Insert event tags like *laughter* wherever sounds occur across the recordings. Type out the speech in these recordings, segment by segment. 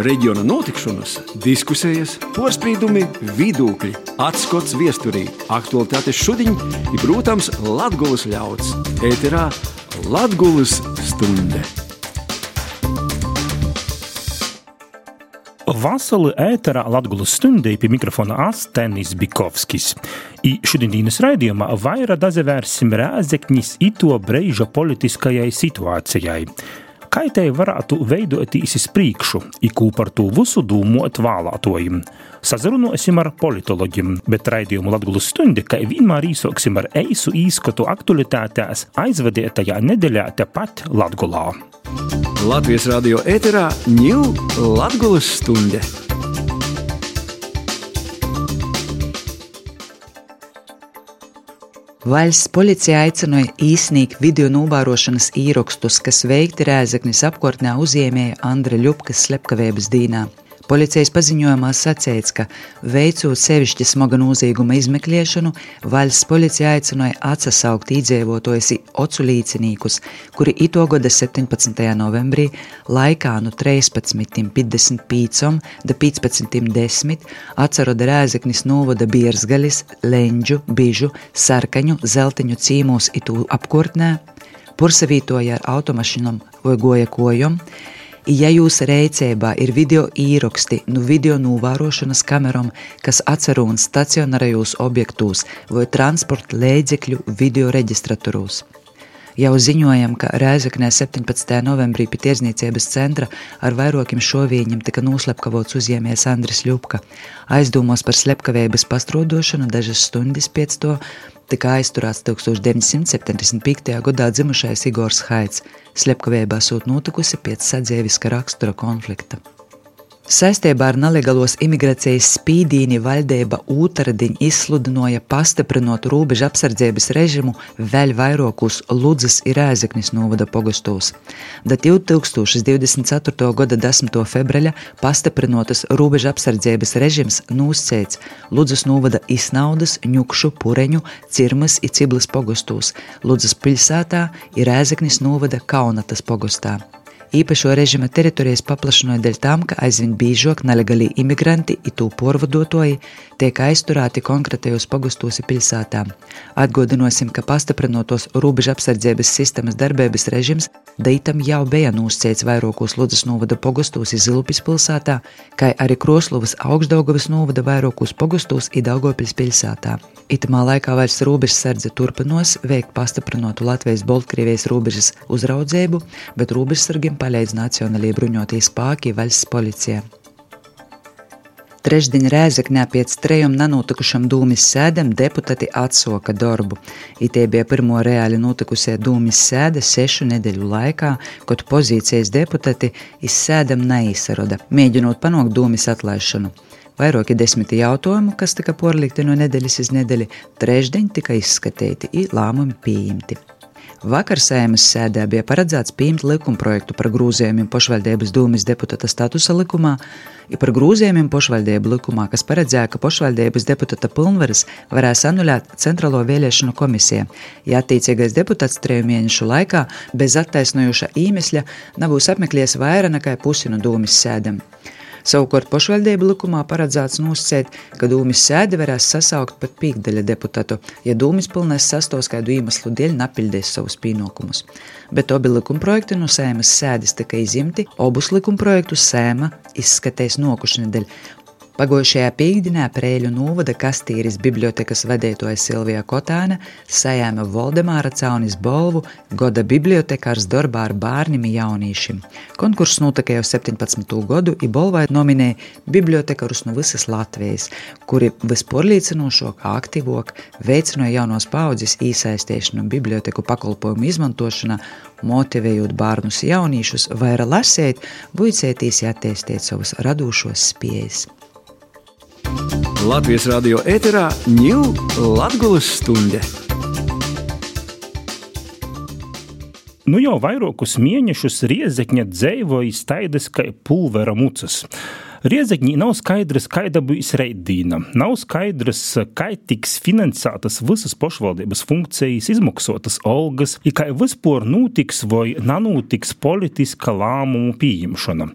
reģiona notikšanas, diskusijas, porcelāna, vidūkļi, atskats viesturī, aktualitātes šodien ir, protams, Latvijas ļauds. Ēterā Latvijas stunde! Vasarī ēterā Latvijas stundī pie mikrofona Astenis Bikovskis. I šodienas raidījumā vairāk dazevērsim rēzekņus ito brīža politiskajai situācijai kā tai varētu veidoties uz priekšu, ikū par to visu domāt vēlētojiem. Sazarunosim ar politologiem, bet raidījumu Latvijas stundi, kā vienmēr īsoksim ar eisu īskatu aktualitātēs aizvadētajā nedēļā tepat Latgulā. Latvijas radio ēterā ņūl Latvijas stunde. Valsts policija aicināja īsnīt video novērošanas īrakstus, kas veikti Rēzaknis apkārtnē uzņēmēja Andra Ļupkas slepkavības dīnā. Policijas paziņojumā sacīts, ka veicot sevišķi smaga nozieguma izmeklēšanu, valsts policija aicināja atsaukt iedzīvotājus ocu līdzinīkus, kuri ito gada 17. novembrī laikā no 13.55 da 15.10 atceroda Rēzeknis novada Biersgalis, Leņģu, Bižu, Sarkaņu, Zeltiņu cīmūs itu apkurtnē, pursavītoja ar automašīnām vai goja kojom, Ja jūsu rēcībā ir video īraksti no nu video novērošanas kamerām, kas atcerūn stacionārajos objektos vai transporta līdzekļu video reģistratoros. Jau ziņojam, ka Rēzaknē 17. novembrī pie tirzniecības centra ar vairākiem šovīņiem tika noslepkavots uzņēmējs Andris Ļupka. Aizdomos par slepkavības pastrodošanu dažas stundas pēc to tika aizturēts 1975. gadā dzimušais Igors Haits, slepkavībā sūt notikusi pēc sadzēviska rakstura konflikta. Saistībā ar nelegālos imigrācijas spīdīni valdība ūtradiņ izsludināja pastiprinot robežu apsardzības režimu vēl vairākus Ludzas ir Ēzeknis novada pogostos. Da 2024. gada 10. februāra pastiprinotas robežu apsardzības režims noscēts Ludzas novada Isnaudas, Ņukšu, Pureņu, Cirmas i Ciblas pogostos, Ludzas pilsētā ir Ēzeknis novada Kaunatas pogostā. Īpašo režima teritorijas paplašināja dēļ tam, ka aizvien biežāk nelegāli imigranti un to porvadotoji tiek aizturēti konkrētajos pagustos pilsētām. Atgādināsim, ka pastiprinotos robežu apsardzības sistēmas darbības režims Deitam jau bija noscēts vairākos Ludzas novada pogustos Zilupis pilsētā, kā arī Kroslovas augstdaugavas novada vairākos pogustos Idaugopils pilsētā. Itamā laikā vairs robežsardze turpinos veikt pastiprinotu Latvijas-Baltkrievijas robežas uzraudzību, bet robežsargiem palīdz Nacionālajie bruņotie spēki valsts policija. Trešdien Rēzaknē pēc trejiem nanotikušam dūmis sēdam deputāti atsoka darbu. Itē bija pirmo reāli notikusie dūmis sēde sešu nedēļu laikā, kad pozīcijas deputāti izsēdam neizsaroda, mēģinot panākt dūmis atlaišanu. Vairāki desmiti jautājumu, kas tika porlikti no nedēļas uz nedēļu, trešdien tika izskatīti un lēmumi pieņemti. Vakar sēmas sēdē bija paredzēts pieņemt likumprojektu par grūzījumiem pašvaldības dūmis deputāta statusa likumā, ja par grūzījumiem pašvaldību likumā, kas paredzēja, ka pašvaldības deputāta pilnvaras varēs anulēt Centrālo vēlēšanu komisiju, ja attiecīgais deputāts treju mēnešu laikā bez attaisnojoša īmesļa nav būs apmeklējis vairāk nekā pusi no dūmis sēdēm. Savukārt pašvaldību likumā paredzēts nosacīt, ka dūmis sēdi varēs sasaukt pat pīkdaļa deputātu, ja dūmis pilnēs sastos kādu iemeslu dēļ napildēs savus pienākumus. Bet abi likumprojekti no sēmas sēdes tika izimti, abus likumprojektus sēma izskatēs nokušana dēļ, Pagojušajā piekdienā Prēļu novada Kastīras bibliotekas vadītāja Silvija Kotāna sajēma Voldemāra Caunis balvu Goda bibliotekārs darbā ar bērniem jaunīšiem. Konkurss notika jau 17. gadu, i balvai nominēja bibliotekarus no visas Latvijas, kuri visporlīcinošāk, aktīvāk veicināja jaunos paudzes īsaistīšanu biblioteku pakalpojumu izmantošanā motivējot bērnus jauniešus vairāk lasīt, buicētīs attīstīt savus radošos spējas. Latvijas radio ēterā ņūl Latgulas stunde. Nu jau vairākus mēnešus Riezekņa dzēvoja staidas kā pulvera mucas. Riezekņī nav skaidrs, kāda būs reidīna. Nav skaidrs, kā tiks finansētas visas pašvaldības funkcijas, izmaksotas algas, ja kā vispār notiks vai nanūtiks politiska lēmumu pieņemšana.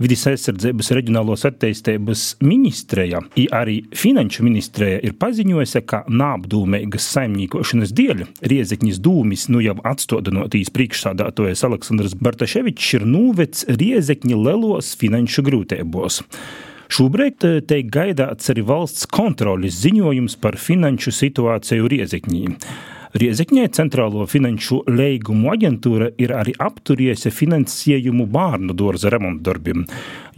Vides aizsardzības reģionālos attīstības ministreja, arī finanšu ministreja ir paziņojusi, ka nāpdūmīgas saimniekošanas dēļ Riezekņas dūmis nu jau atstādinotīs priekšsādātojas Aleksandrs Bartaševičs ir nūvec Riezekņa lelos finanšu grūtībos. Šobrīd eh, tiek gaidāts arī valsts kontroles ziņojums par finanšu situāciju Riezekņī. Riezekņai Centrālo finanšu līgumu aģentūra ir arī apturējusi finansējumu bērnu dārza remontdarbiem,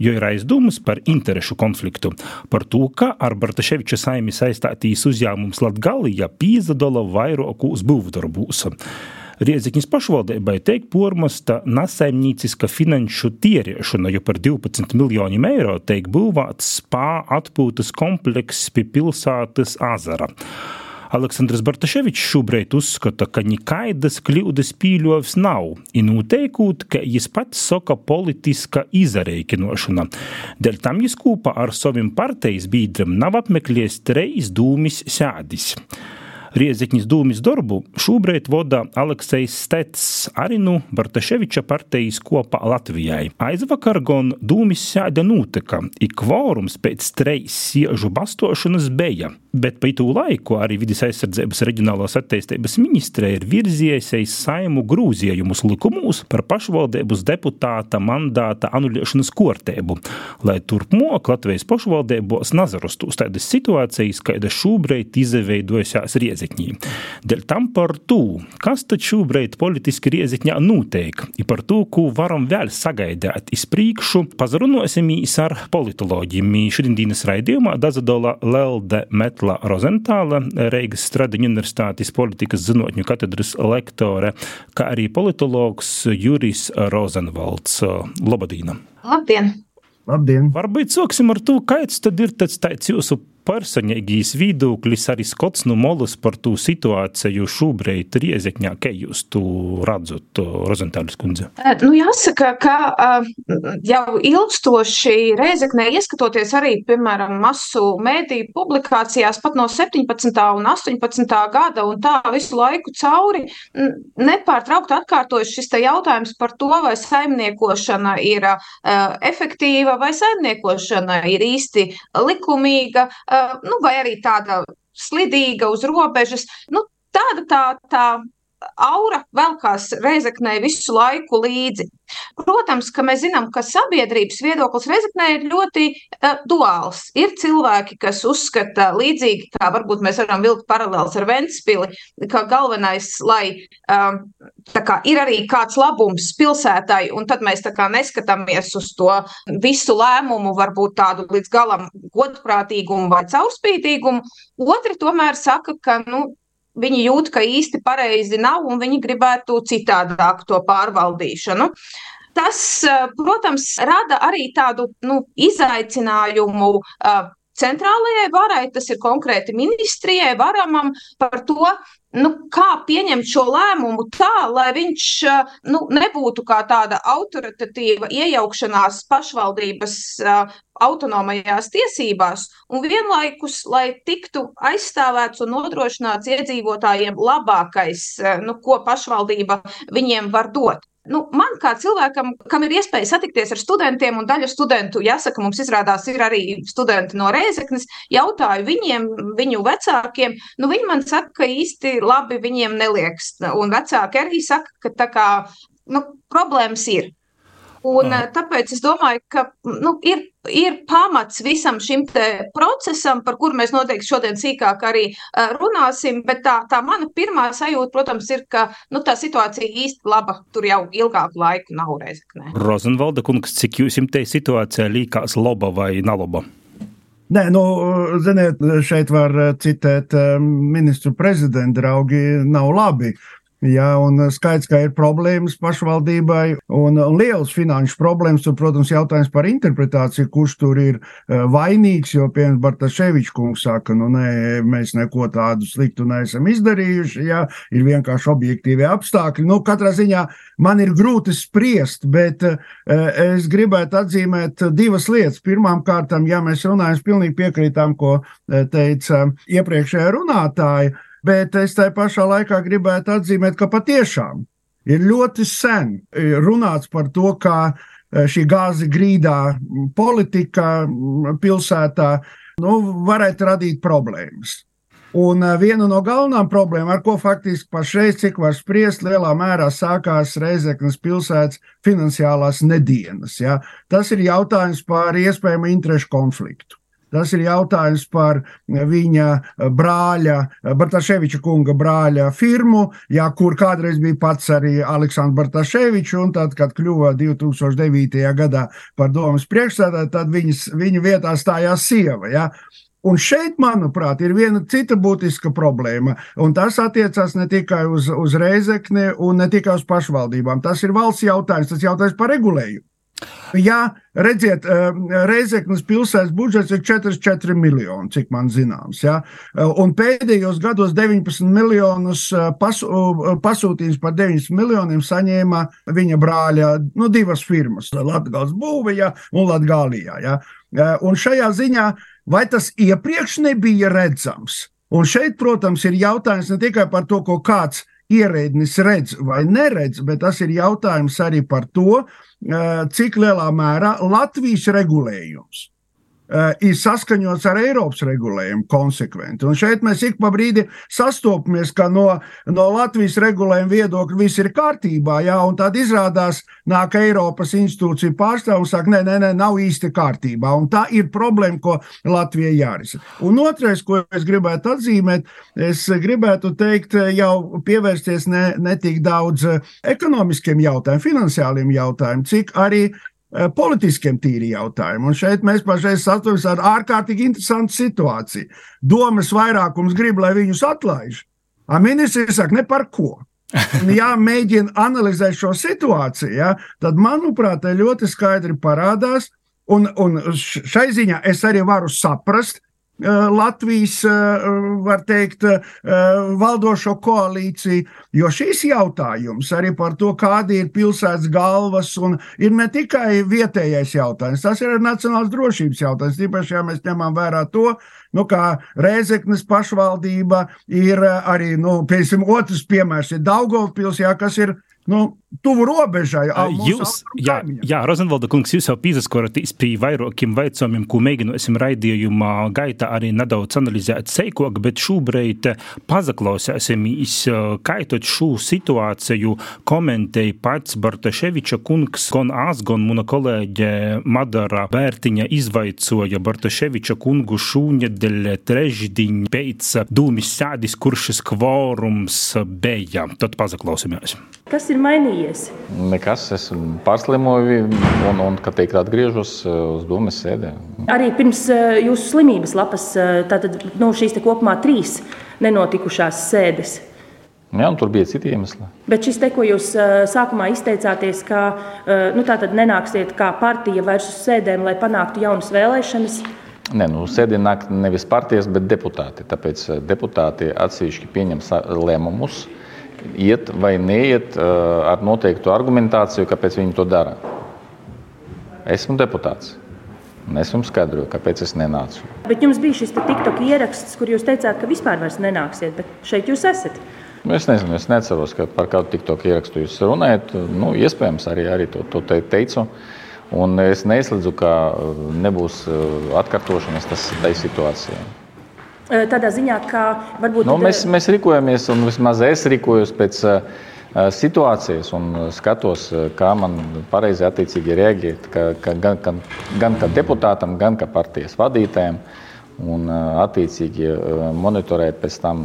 jo ir aizdomas par interešu konfliktu. Par to, ka ar Bartaševiča saimi saistātīs uzņēmums Latgalija pīzdadola vairākos būvdarbūs. Riezikņas pašvaldībai tiek pormasta nesaimnieciska finanšu tierēšana, jo par 12 miljoniem eiro tiek būvēts spā atpūtas komplekss pie pilsētas Azara. Aleksandrs Bartaševičs šobrīd uzskata, ka nekaidas kļūdas pīļovs nav, un noteikot, ka viņš pats saka politiska izarēķinošana. Dēļ tam viņš kopā ar saviem partijas biedriem nav apmeklējis trejas dūmis sēdis. Riezikņas dūmis darbu šobrīd vada Aleksis Stets, arī nu Bartaševiča partijas kopā Latvijai. Aizvakar gan dūmis sēde notika, ik kvorums pēc trejas siežu bastošanas beja, bet pa itu laiku arī Vides aizsardzības reģionālās attīstības ministre ir virziesies saimu grūzījumus likumos par pašvaldības deputāta mandāta anulēšanas kortēbu, lai turpmāk Latvijas pašvaldībos nazarostos tādas situācijas, kāda šobrīd izveidojusies Riezikņā riezikņī. Dēļ tam par to, kas tad šobrīd politiski riezikņā notiek, ir par to, ko varam vēl sagaidāt iz priekšu, pazarunosimies ar politoloģiem. Šodienas raidījumā Dazadola Lelde Metla Rozentāla, Reigas Stradiņu universitātes politikas zinātņu katedras lektore, kā arī politologs Juris Rozenvalds. Labadīna! Labdien! Labdien! Varbūt sāksim ar to, kāds tad ir tāds jūsu personīgīs viedoklis arī skots no molas par to situāciju šobrīd Riezekņā, kā jūs to redzat, Rozentālis kundze? Nu, jāsaka, ka jau ilgstoši Riezeknē ieskatoties arī, piemēram, masu mēdīju publikācijās pat no 17. un 18. gada un tā visu laiku cauri nepārtraukt atkārtojas šis te jautājums par to, vai saimniekošana ir efektīva vai saimniekošana ir īsti likumīga, nu, vai arī tāda slidīga uz robežas. Nu, tāda tā, tā aura velkās reizeknē visu laiku līdzi. Protams, ka mēs zinām, ka sabiedrības viedoklis Reizeknē ir ļoti uh, duāls. Ir cilvēki, kas uzskata līdzīgi, kā varbūt mēs varam vilkt paralēlus ar Ventspili, ka galvenais, lai um, kā, ir arī kāds labums pilsētai, un tad mēs kā neskatāmies uz to visu lēmumu, varbūt tādu līdz galam godprātīgumu vai caurspīdīgumu. Otri tomēr saka, ka, nu, viņi jūt, ka īsti pareizi nav un viņi gribētu citādāk to pārvaldīšanu. Tas, eh, protams, rada arī tādu nu, izaicinājumu uh, centrālajai varai, tas ir konkrēti ministrijai, varamam par to, nu, kā pieņemt šo lēmumu tā, lai viņš eh, nu, nebūtu kā tāda autoritatīva iejaukšanās pašvaldības uh, autonomajās tiesībās, un vienlaikus, lai tiktu aizstāvēts un nodrošināts iedzīvotājiem labākais, uh, nu, ko pašvaldība viņiem var dot. Nu, man kā cilvēkam, kam ir iespēja satikties ar studentiem, un daļa studentu, jāsaka, mums izrādās, ir arī studenti no Rēzeknes, jautāju viņiem, viņu vecākiem. Nu, viņi man saka, ka īsti labi viņiem neliekas. Un vecāki arī saka, ka tā kā nu, problēmas ir. Un, uh. Tāpēc es domāju, ka nu, ir, ir pamats visam šim procesam, par kuru mēs noteikti šodien sīkāk arī uh, runāsim. Bet tā, tā mana pirmā sajūta, protams, ir, ka nu, tā situācija īsti laba tur jau ilgāku laiku nav reizeknē. Rozenvalda kungs, cik jums te situācijā līkās laba vai nalaba? Nē, nu, ziniet, šeit var citēt ministru prezidentu draugi, nav labi. Jā, un skaidrs, ka ir problēmas pašvaldībai un, un liels finanšu problēmas. Tur, protams, jautājums par interpretāciju, kurš tur ir uh, vainīgs. Jo, piemēram, Bartaševičs kungs saka, nu, nē, mēs neko tādu sliktu neesam izdarījuši. Jā, ir vienkārši objektīvi apstākļi. Nu, katrā ziņā man ir grūti spriest, bet es gribētu atzīmēt divas lietas. Pirmkārt, ja mēs runājam, pilnīgi piekrītām, ko teica iepriekšējā runātāja bet es tai pašā laikā gribētu atzīmēt, ka patiešām ir ļoti sen runāts par to, ka šī gāzi grīdā politika pilsētā nu, varētu radīt problēmas. Un viena no galvenām problēmām, ar ko faktiski pašreiz, cik var spriest, lielā mērā sākās Reizeknas pilsētas finansiālās nedēļas. Ja? Tas ir jautājums par iespējamu interešu konfliktu. Tas ir jautājums par viņa brāļa, Bartaševiča kunga brāļa firmu, jā, kur kādreiz bija pats arī Aleksandrs Bartaševičs, tad, kad kļuva 2009. gadā par domas priekšsēdētāju, tad viņas, viņa vietā stājās sieva. Jā. Un šeit, manuprāt, ir viena cita būtiska problēma. Un tas attiecas ne tikai uz, uz Reizekni un ne tikai uz pašvaldībām. Tas ir valsts jautājums, tas jautājums par regulējumu. Jā, redziet, eh, Reizeknas pilsētas budžets ir 44 miljoni, cik man zināms. Ja? Eh, un pēdējos gados 19 miljonus eh, pasu, pasūtījums par 9 miljoniem saņēma viņa brāļa nu, divas firmas - Latvijas Būvija un Latvijā. Ja? Un šajā ziņā, vai tas iepriekš nebija redzams? Un šeit, protams, ir jautājums ne tikai par to, ko kāds ierēdnis redz vai neredz, bet tas ir jautājums arī par to, cik lielā mērā Latvijas regulējums Eh, ir saskaņots ar Eiropas regulējumu konsekventi. Un šeit mēs ik pa brīdi sastopamies, ka no, no Latvijas regulējuma viedokļa viss ir kārtībā, jā, un tad izrādās, nāk Eiropas institūcija pārstāv un saka, nē, nē, nē, nav īsti kārtībā. Un tā ir problēma, ko Latvijai jārisina. Un otrais, ko es gribētu atzīmēt, es gribētu teikt, jau pievērsties ne, ne tik daudz ekonomiskiem jautājumiem, finansiāliem jautājumiem, cik arī Eh, politiskiem tīri jautājumiem. Un šeit mēs pašreiz sastopamies ar ārkārtīgi interesantu situāciju. Domas vairākums grib, lai viņus atlaiž. A ministrs saka, ne par ko. Un, ja mēģina analizēt šo situāciju, ja, tad, manuprāt, ļoti skaidri parādās, un, un šai ziņā es arī varu saprast, Eh, Latvijas, eh, var teikt, eh, valdošo koalīciju, jo šīs jautājums arī par to, kādi ir pilsētas galvas, un ir ne tikai vietējais jautājums, tas ir nacionāls drošības jautājums. Tīpaši, ja mēs ņemam vērā to, nu, kā Rēzeknes pašvaldība ir arī, nu, piemēram, otrs piemērs ir Daugovpils, jā, kas ir nu, tuvu robežai. Jūs, jā, jā Rozenvalda kungs, jūs jau pīzaskoraties pie vairākiem jautājumiem, ko mēģināsim raidījumā gaitā arī nedaudz analizēt seikok, bet šobrīd pazaklausēsimies, kā tot šo situāciju komentēja pats Bartaševiča kungs, gan ās, gan muna kolēģe Madara Bērtiņa izvaicoja Bartaševiča kungu šūņedeļ trešdiņ pēc dūmis sēdis, kurš šis kvorums beja. Tad pazaklausīsimies. Kas ir mainījies? Nekas, es pārslimoju un, un kad teikt, atgriežos eh, uz domas sēdē. Arī pirms eh, jūsu slimības lapas, eh, tātad nu, šīs kopumā trīs nenotikušās sēdes. Jā, tur bija citi iemesli. Bet šis te, ko jūs sākumā izteicāties, ka nu, tātad nenāksiet kā partija vairs uz sēdēm, lai panāktu jaunas vēlēšanas. Nē, nu, sēdē nāk nevis partijas, bet deputāti. Tāpēc deputāti atsevišķi pieņem lēmumus iet vai neiet uh, ar noteiktu argumentāciju, kāpēc viņi to dara. Esmu deputāts. Es jums skaidroju, kāpēc es nenācu. Bet jums bija šis TikTok ieraksts, kur jūs teicāt, ka vispār nenāksiet, bet šeit jūs esat. Es nezinu, es neceros, ka par kādu TikTok ierakstu jūs runājat. Nu, iespējams, arī, arī to, to te teicu. Un es neizslēdzu, ka nebūs uh, atkārtošanās tai situācijai. Tādā ziņā, ka varbūt. Nu, mēs, mēs rīkojamies, un vismaz es rīkojos pēc uh, situācijas un skatos, kā man pareizi attiecīgi rēģēt, ka, ka gan, gan, gan kā deputātam, gan kā partijas vadītājiem. Un attiecīgi monitorēt pēc tam,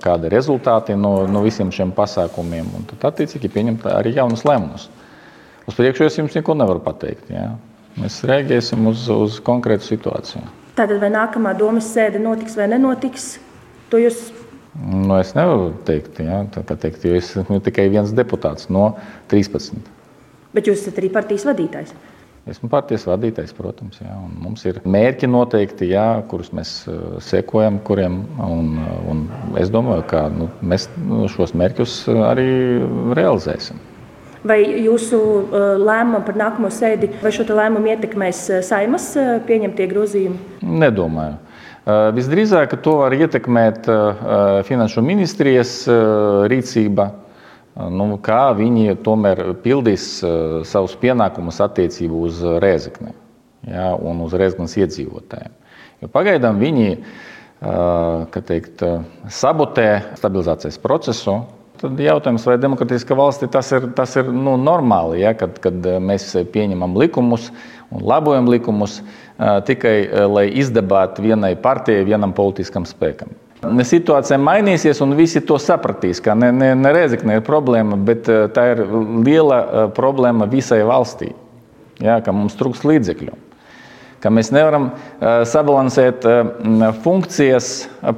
kāda ir rezultāti no, no visiem šiem pasākumiem, un tad attiecīgi pieņemt arī jaunus lēmumus. Uz priekšu es jums neko nevaru pateikt. Jā. Mēs rēģēsim uz, uz konkrētu situāciju. Tātad, vai nākamā domas sēde notiks vai nenotiks, to jūs. Nu, es nevaru teikt, jā, teikt, jo es esmu tikai viens deputāts no 13. Bet jūs esat arī partijas vadītājs. Esmu partijas vadītājs, protams. Jā, mums ir mērķi noteikti, jā, kurus mēs sekojam, kuriem. Un, un es domāju, ka nu, mēs šos mērķus arī realizēsim. Vai jūsu uh, lēmumu par nākamo sēdi, vai šo lēmumu ietekmēs uh, saimas uh, pieņemtie grozījumi? Nedomāju. Visdrīzāk to var ietekmēt finanšu ministrijas rīcība. nu, kā viņi tomēr pildīs savus pienākumus attiecībā uz Rēzekni ja, un uz Rēzeknas iedzīvotājiem. Jo pagaidām viņi teikt, sabotē stabilizācijas procesu. Tad jautājums, vai demokratiskā valstī tas ir, tas ir nu, normāli, ja, kad, kad mēs pieņemam likumus un labojam likumus tikai lai izdabātu vienai partijai, vienam politiskam spēkam. Situācija mainīsies, un visi to sapratīs. Ka ne, ne, ne Rezekne ir problēma, bet tā ir liela problēma visai valstī. Jā, ka mums trūks līdzekļu. Ka mēs nevaram sabalansēt funkcijas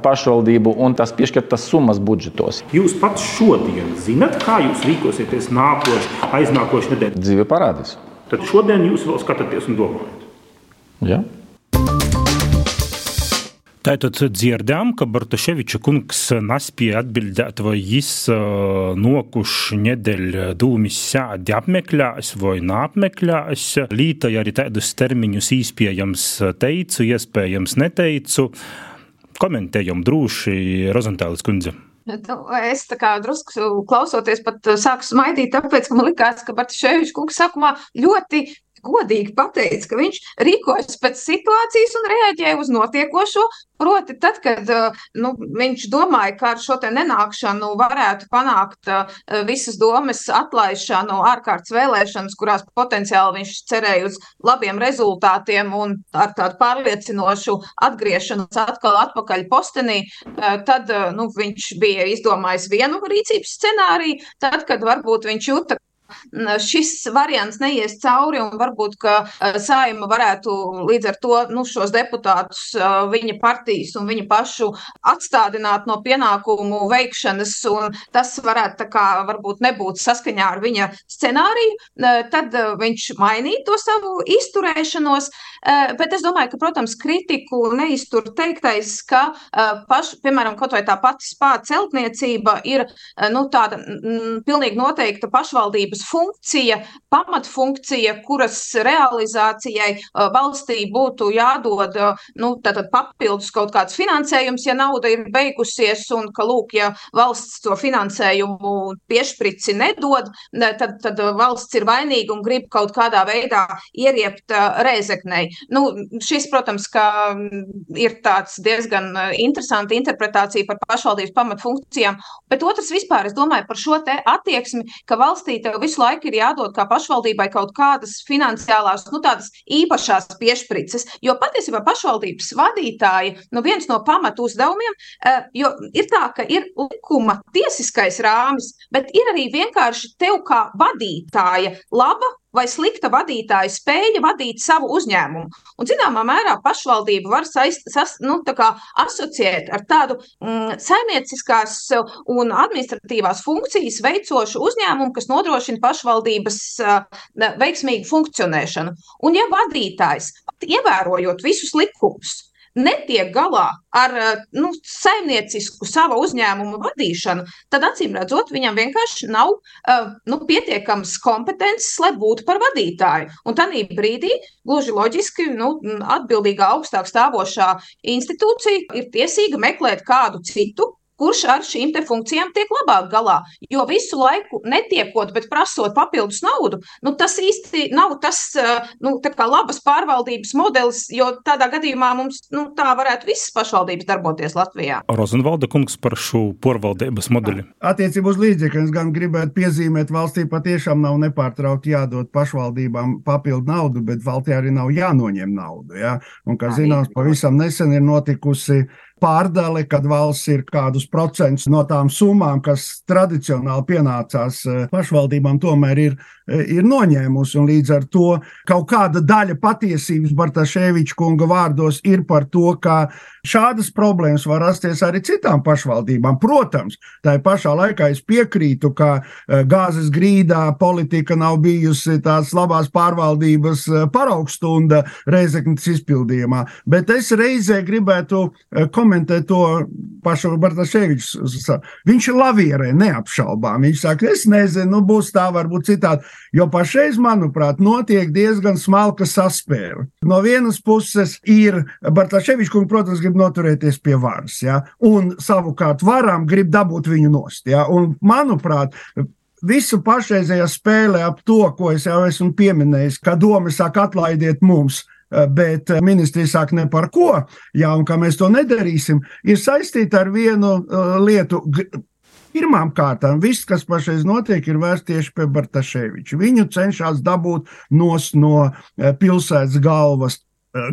pašvaldību un tās piešķirtas summas budžetos. Jūs pats šodien zinat, kā jūs rīkosieties nākošais, aiznākošais nedēļa? Dzīve parādīs. Tad šodien jūs vēl skatāties un domājat. Ja. Tātad dzirdējām, ka Bartaševiča kungs nespēja atbildēt, vai viņš nokušu nedēļu dūmis sēdi apmeklēs vai neapmeklēs. Lītoja arī tādus termiņus iespējams teicu, iespējams neteicu. Komentējam droši Rozantālis kundze. Nu, es tā kā drusku klausoties, pat sāku smaidīt, tāpēc, ka man likās, ka Bartaševičs kungs sākumā ļoti godīgi pateica, ka viņš rīkojas pēc situācijas un reaģē uz notiekošo. Proti, tad, kad nu, viņš domāja, ka ar šo nenākšanu varētu panākt visas domas atlaišanu, ārkārtas vēlēšanas, kurās potenciāli viņš cerēja uz labiem rezultātiem un ar tādu pārliecinošu atgriešanos atkal atpakaļ postenī, tad nu, viņš bija izdomājis vienu rīcības scenāriju. Tad, kad varbūt viņš jūta, šis variants neies cauri, un varbūt saima varētu līdz ar to nu, šos deputātus viņa partijas un viņa pašu atstādināt no pienākumu veikšanas, un tas varētu kā, varbūt nebūt saskaņā ar viņa scenāriju, tad viņš mainīja to savu izturēšanos. Bet es domāju, ka, protams, kritiku neiztur teiktais, ka, paš, piemēram, kaut vai tā pati spāta celtniecība ir nu, tāda m, pilnīgi noteikta pašvaldības savienības funkcija, pamatfunkcija, kuras realizācijai valstī būtu jādod nu, papildus kaut kāds finansējums, ja nauda ir beigusies, un ka, lūk, ja valsts to finansējumu piešprici nedod, tad, tad valsts ir vainīga un grib kaut kādā veidā ieriept rēzeknei. Nu, šis, protams, ir tāds diezgan interesants interpretācija par pašvaldības pamatfunkcijām, bet otrs vispār, es domāju par šo attieksmi, ka valstī tev visu visu laiku ir jādod kā pašvaldībai kaut kādas finansiālās, nu, tādas īpašās piešprices. Jo patiesībā pašvaldības vadītāji, nu, viens no pamatu uzdevumiem, uh, jo ir tā, ka ir likuma tiesiskais rāmis, bet ir arī vienkārši tev kā vadītāja laba vai slikta vadītāja spēja vadīt savu uzņēmumu. Un, zināmā mērā, pašvaldību var saist, sas, nu, asociēt ar tādu mm, saimnieciskās un administratīvās funkcijas veicošu uzņēmumu, kas nodrošina pašvaldības uh, veiksmīgu funkcionēšanu. Un, ja vadītājs, ievērojot visus likumus, netiek galā ar eh, nu, saimniecisku sava uzņēmuma vadīšanu, tad acīm redzot, viņam vienkārši nav uh, nu, pietiekamas kompetences, lai būtu par vadītāju. Un tādā brīdī, gluži loģiski, nu, atbildīgā augstāk stāvošā institūcija ir tiesīga meklēt kādu citu kurš ar šīm funkcijām tiek labāk galā. Jo visu laiku netiekot, bet prasot papildus naudu, nu, tas īsti nav tas nu, labas pārvaldības modelis, jo tādā gadījumā mums nu, tā varētu visas pašvaldības darboties Latvijā. Rozenvalda kungs par šo porvaldības modeli. Attiecībā uz līdzekļiem gan gribētu piezīmēt, valstī patiešām nav nepārtraukti jādod pašvaldībām papildu naudu, bet valstī arī nav jānoņem naudu. Ja? Un, kā zināms, pavisam nesen ir notikusi pārdale, kad valsts ir kādus procentus no tām summām, kas tradicionāli pienācās eh, pašvaldībām, tomēr ir, eh, ir noņēmusi. Un līdz ar to kaut kāda daļa patiesības Bartaševiča kunga vārdos ir par to, ka šādas problēmas var rasties arī citām pašvaldībām. Protams, tā pašā laikā es piekrītu, ka eh, gāzes grīdā politika nav bijusi tās labās pārvaldības paraugstunda Reizeknas izpildījumā, bet es reizē gribētu komentēt komentē to pašu Bartaševiču. Viņš lavierē, neapšaubām. Viņš saka, es nezinu, nu, būs tā, varbūt citādi. Jo pašreiz, manuprāt, notiek diezgan smalka saspēle. No vienas puses ir Bartaševičs, kurš, protams, grib noturēties pie varas, ja? un savukārt varam grib dabūt viņu nost. Ja? Un, manuprāt, visu pašreizējā spēle ap to, ko es jau esmu pieminējis, ka doma saka atlaidiet mums, bet eh, ministrija saka ne par ko, jā, un ka mēs to nedarīsim, ir saistīta ar vienu uh, lietu. Pirmām kārtām, viss, kas pašreiz notiek, ir vērsts tieši pie Bartaševiča. Viņu cenšas dabūt no pilsētas galvas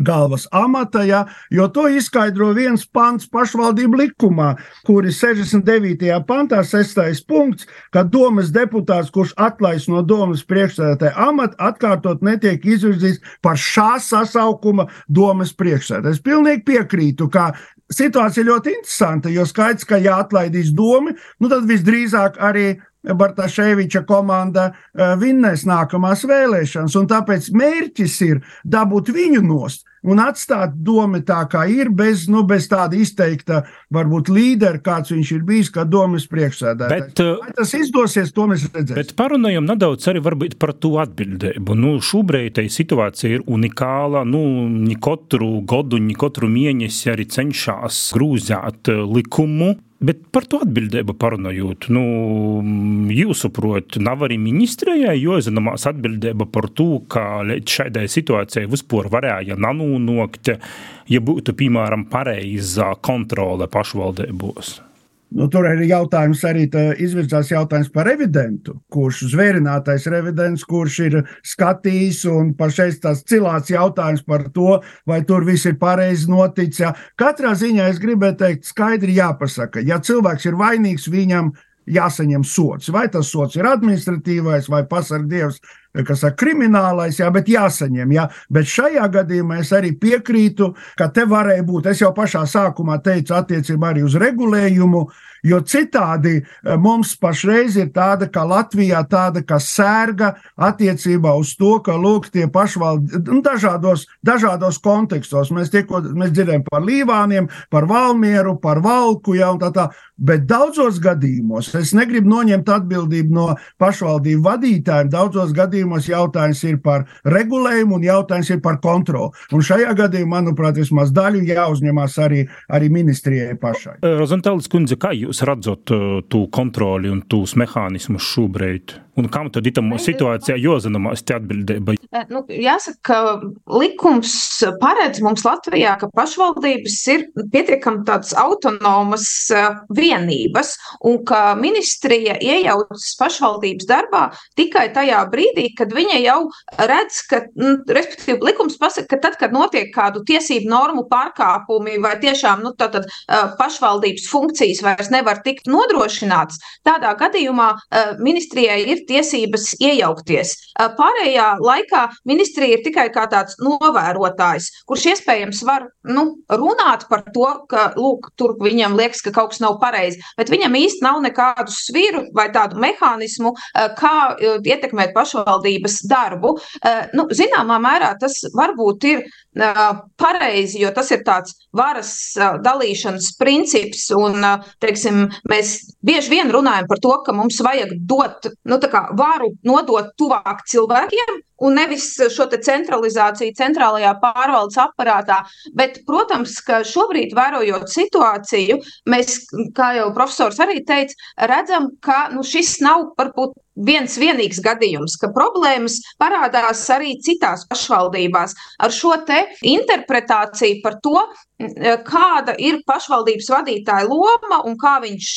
galvas amata, ja, jo to izskaidro viens pants pašvaldību likumā, kur ir 69. pantā, 6. punkts, ka domas deputāts, kurš atlaists no domas priekšsēdētāja amata, atkārtot netiek izvirzīts par šā sasaukuma domas priekšsēdētāju. Es pilnīgi piekrītu, ka situācija ļoti interesanta, jo skaidrs, ka ja atlaidīs domu, nu tad visdrīzāk arī Bartaševiča komanda eh, vinnēs nākamās vēlēšanas, un tāpēc mērķis ir dabūt viņu nost un atstāt domu tā, kā ir, bez, nu, bez tāda izteikta, varbūt līdera, kāds viņš ir bijis, kā domas priekšsēdētājs. Bet, Vai tas izdosies, to mēs redzēsim. Bet parunājam nedaudz arī par to atbildību. Nu, šobrīd tā situācija ir unikāla. Nu, katru gadu, katru mēnesi arī cenšas grūzēt likumu Bet par to atbildību parunājot, nu, jūsuprāt, nav arī ministrijai jāzināmās atbildība par to, ka līdz šādai situācijai vispār varēja nanūnokt, ja būtu, piemēram, pareiza kontrole pašvaldībos. Nu, tur ir jautājums arī izvirzās jautājums par revidentu, kurš zvērinātais revidents, kurš ir skatījis un pašais tās cilāts jautājums par to, vai tur viss ir pareizi noticis. Ja. Katrā ziņā es gribēju teikt skaidri jāpasaka, ja cilvēks ir vainīgs, viņam jāsaņem sots. Vai tas sots ir administratīvais vai pasargdievs kas ir kriminālais, jā, bet jāsaņem. Jā. Bet šajā gadījumā es arī piekrītu, ka te varēja būt. Es jau pašā sākumā teicu, attiecībā arī uz regulējumu, jo citādi eh, mums pašreiz ir tāda, ka Latvijā tāda, ka sērga attiecībā uz to, ka lūk, tie pašvaldības nu, dažādos, dažādos kontekstos. Mēs, tieko, mēs dzirdējam par līvāniem, par valmieru, par valku, jā, un tā tā. Bet daudzos gadījumos, es negribu noņemt atbildību no pašvaldību vadītājiem, daudzos gadījumos jautājums ir par regulējumu un jautājums ir par kontroli. Un šajā gadījumā, manuprāt, vismaz daļu jāuzņemās arī, arī ministrijai pašai. Rozentālis kundze, kā jūs redzat tu kontroli un tos mehānismus šobrīd? Un kam tad itam situācijā jāzināmās te atbildība? Nu, jāsaka, ka likums paredz mums Latvijā, ka pašvaldības ir pietiekami tādas autonomas vienības un ka ministrija iejaucas pašvaldības darbā tikai tajā brīdī, kad viņa jau redz, ka, nu, respektīvi, likums pasaka, ka tad, kad notiek kādu tiesību normu pārkāpumi vai tiešām, nu, tātad pašvaldības funkcijas vairs nevar tikt nodrošināts, tādā gadījumā ministrijai ir tiesības iejaukties. Pārējā laikā ministrija ir tikai kā tāds novērotājs, kurš iespējams var nu, runāt par to, ka lūk, tur viņam liekas, ka kaut kas nav pareizi, bet viņam īsti nav nekādu sviru vai tādu mehānismu, kā ietekmēt pašvaldības darbu. Nu, zināmā mērā tas varbūt ir pareizi, jo tas ir tāds varas dalīšanas princips, un teiksim, mēs bieži vien runājam par to, ka mums vajag dot nu, varu nodot tuvāk cilvēkiem, un nevis šo centralizāciju centrālajā pārvaldes aparātā. Bet, protams, ka šobrīd, vērojot situāciju, mēs, kā jau profesors arī teica, redzam, ka nu, šis nav varbūt viens vienīgs gadījums, ka problēmas parādās arī citās pašvaldībās ar šo te interpretāciju par to, kāda ir pašvaldības vadītāja loma un kā viņš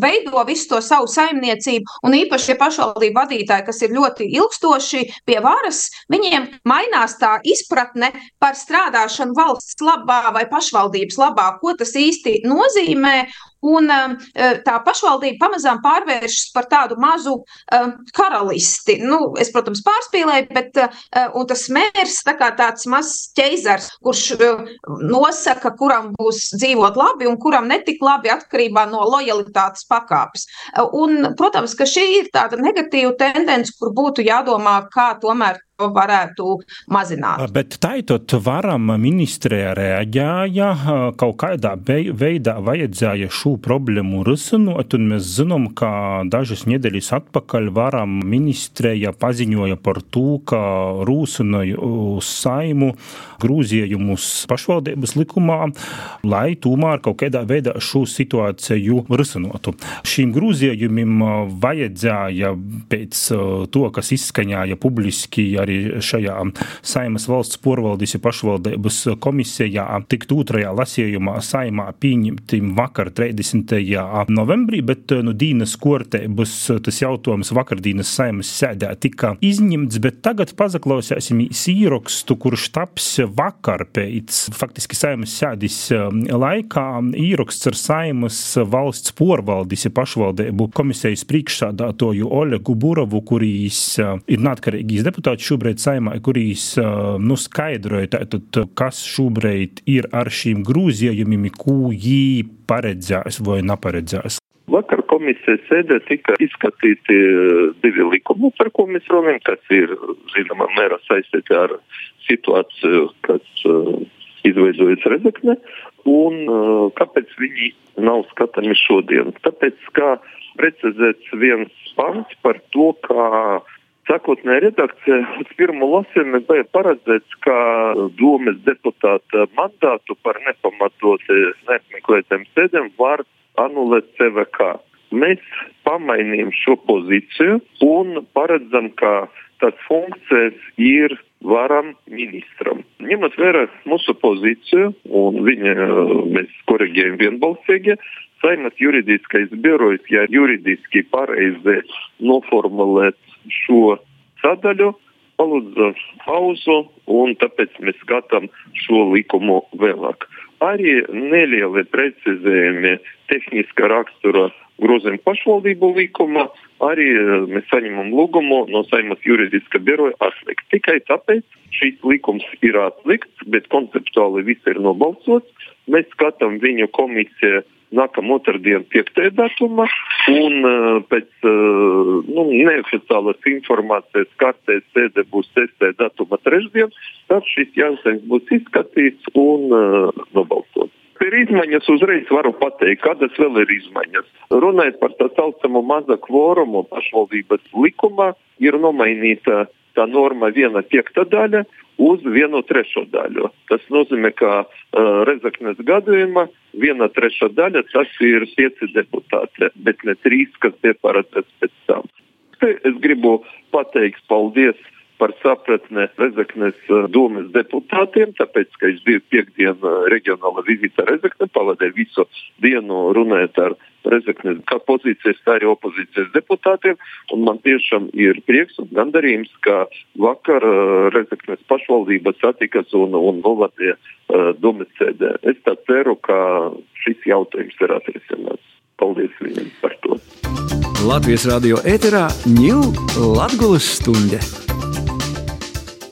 veido visu to savu saimniecību. Un īpaši šie pašvaldību vadītāji, kas ir ļoti ilgstoši pie varas, viņiem mainās tā izpratne par strādāšanu valsts labā vai pašvaldības labā, ko tas īsti nozīmē. Un um, uh, tā pašvaldība pamazām pārvēršas par tādu mazu um, karalisti. Nu, es, protams, pārspīlēju, bet uh, tas mērs tā kā tāds mazs ķeizars, kurš uh, nosaka, kuram būs dzīvot labi un kuram netik labi atkarībā no lojalitātes pakāpes. Un, protams, ka šī ir tāda negatīva tendence, kur būtu jādomā, kā tomēr varētu mazināt. Bet taitot varam ministrē reaģēja, kaut kādā veidā vajadzēja šo problēmu risinot, un mēs zinām, ka dažas nedēļas atpakaļ varam ministrēja paziņoja par to, ka rūsinoja uz saimu grūzījumus pašvaldības likumā, lai tomēr kaut kādā veidā šo situāciju risinotu. Šīm grūzījumiem vajadzēja pēc to, kas izskaņāja publiski arī šajā Saimas valsts porvaldīs pašvaldības komisijā, tikt otrajā lasījumā saimā pieņemtim vakar 30. novembrī, bet nu, Dīnas kortēbas tas jautājums vakardienas saimas sēdē tika izņemts, bet tagad pazaklausēsim īrakstu, kurš taps vakar pēc faktiski saimas sēdis laikā īraksts ar saimas valsts porvaldis pašvaldību komisijas priekšsādātoju Olegu Burovu, kurīs ir neatkarīgīs deputāts šobrīd saimā, kurīs nu, skaidroja, tātad, kas šobrīd ir ar šīm grūzījumiem, ko jī paredzēs vai neparedzēs. Vakar komisijas sēdē tika izskatīti divi likumi, par ko mēs runājam, kas ir, zināmā mērā, saistīti ar situāciju, kas uh, izveidojas Rezekne, un uh, kāpēc viņi nav skatāmi šodien. Tāpēc, kā precizēts viens pants par to, kā Sākotnēji redakcija uz pirmo lasījumu bija paredzēts, ka domas deputāta mandātu par nepamatoti neapmeklētiem sēdēm var anulēt CVK. Mēs pamainījām šo pozīciju un paredzam, ka tas funkcijas ir varam ministram. Ņemot vērā mūsu pozīciju, un viņa mēs korrigējam vienbalsīgi, Saimas juridiskais birojs, ja juridiski pareizi noformulēt šo sadaļu, palūdza pauzu, un tāpēc mēs skatām šo likumu vēlāk. Arī nelieli precizējumi tehniska rakstura grozījumi pašvaldību likumā, arī eh, mēs saņemam lūgumu no Saimas juridiska biroja atlikt. Tikai tāpēc šīs likums ir atlikts, bet konceptuāli viss ir nobalsots. Mēs skatām viņu komisiju nākamā otrdiena, 5. datuma, un uh, pēc uh, nu, neoficiālas informācijas kārtēs sēde būs 6. datuma trešdien, tad šis jautājums būs izskatīts un uh, nobalsots. Ir izmaiņas uzreiz varu pateikt, kādas vēl ir izmaiņas. Runājot par tā saucamo maza kvorumu pašvaldības likumā, ir nomainīta tā norma viena piekta daļa uz vienu trešo daļu. Tas nozīmē, ka uh, Rezaknes gadījumā viena trešā daļa tas ir pieci deputāti, bet ne trīs, kas bija paredzēts pēc tam. Te es gribu pateikt paldies par sapratni Rezeknes eh, domas deputātiem, tāpēc, ka es biju piekdienu eh, reģionāla vizīte Rezekne, pavadīju visu dienu runājot ar Rezeknes kā pozīcijas, tā arī opozīcijas deputātiem, man tiešām ir prieks un gandarījums, ka vakar uh, Rezeknes pašvaldība satikas un, un novadīja uh, domas sēdē. Es ceru, ka šis jautājums ir atrisināts. Paldies viņiem par to. Latvijas radio ēterā ņūl Latgulas stunde.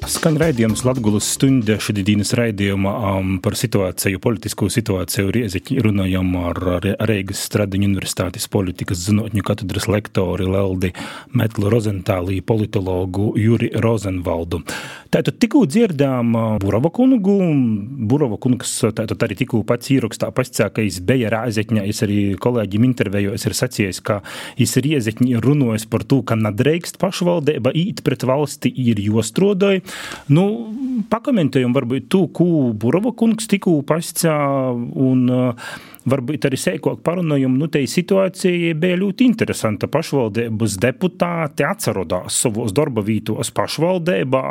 Skan raidījums Latvijas stunde šodienas raidījumā um, par situāciju, politisko situāciju Rieziķi runājam ar Reigas Stradiņu universitātes politikas zinotņu katedras lektori Leldi Metlu Rozentālī, politologu Juri Rozenvaldu. Tātad tikko dzirdām uh, Burava kungu, Burava kungs tātad arī tikko pats ierakstā pascā, ka viņš bija Rēzekņā, es arī kolēģim intervējos ir sacījis, ka viņš Riezeķņi ir runājis par to, ka nadreikst pašvaldība īt pret valsti ir jostrodoja. Nu, pakomentējam varbūt to, ko Burova kungs tikko pascā un uh, varbūt arī sēkāk parunājam, nu, te situācija bija ļoti interesanta. Pašvaldības deputāti atcerodās savos darba vītos pašvaldībā,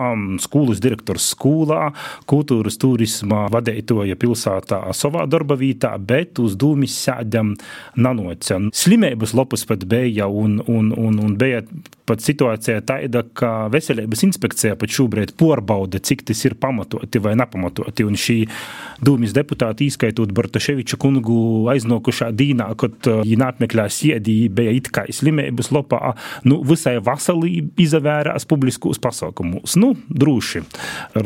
skolas direktors skolā, kultūras turisma vadītoja pilsētā savā darba vītā, bet uz dūmis sēdam nanoca. Slimības lopas pat bija un, un, un, un bija pat situācija tāda, ka veselības inspekcija pat šobrīd porbauda, cik tas ir pamatoti vai nepamatoti. Un šī dūmis deputāti, izskaitot Bartaševiča kungu, aiznokušā dīnā, kad viņi apmeklē siedī, bija it kā slimības lopā, nu, visai vasalī izavērās publiskos pasaukumus. Nu, drūši,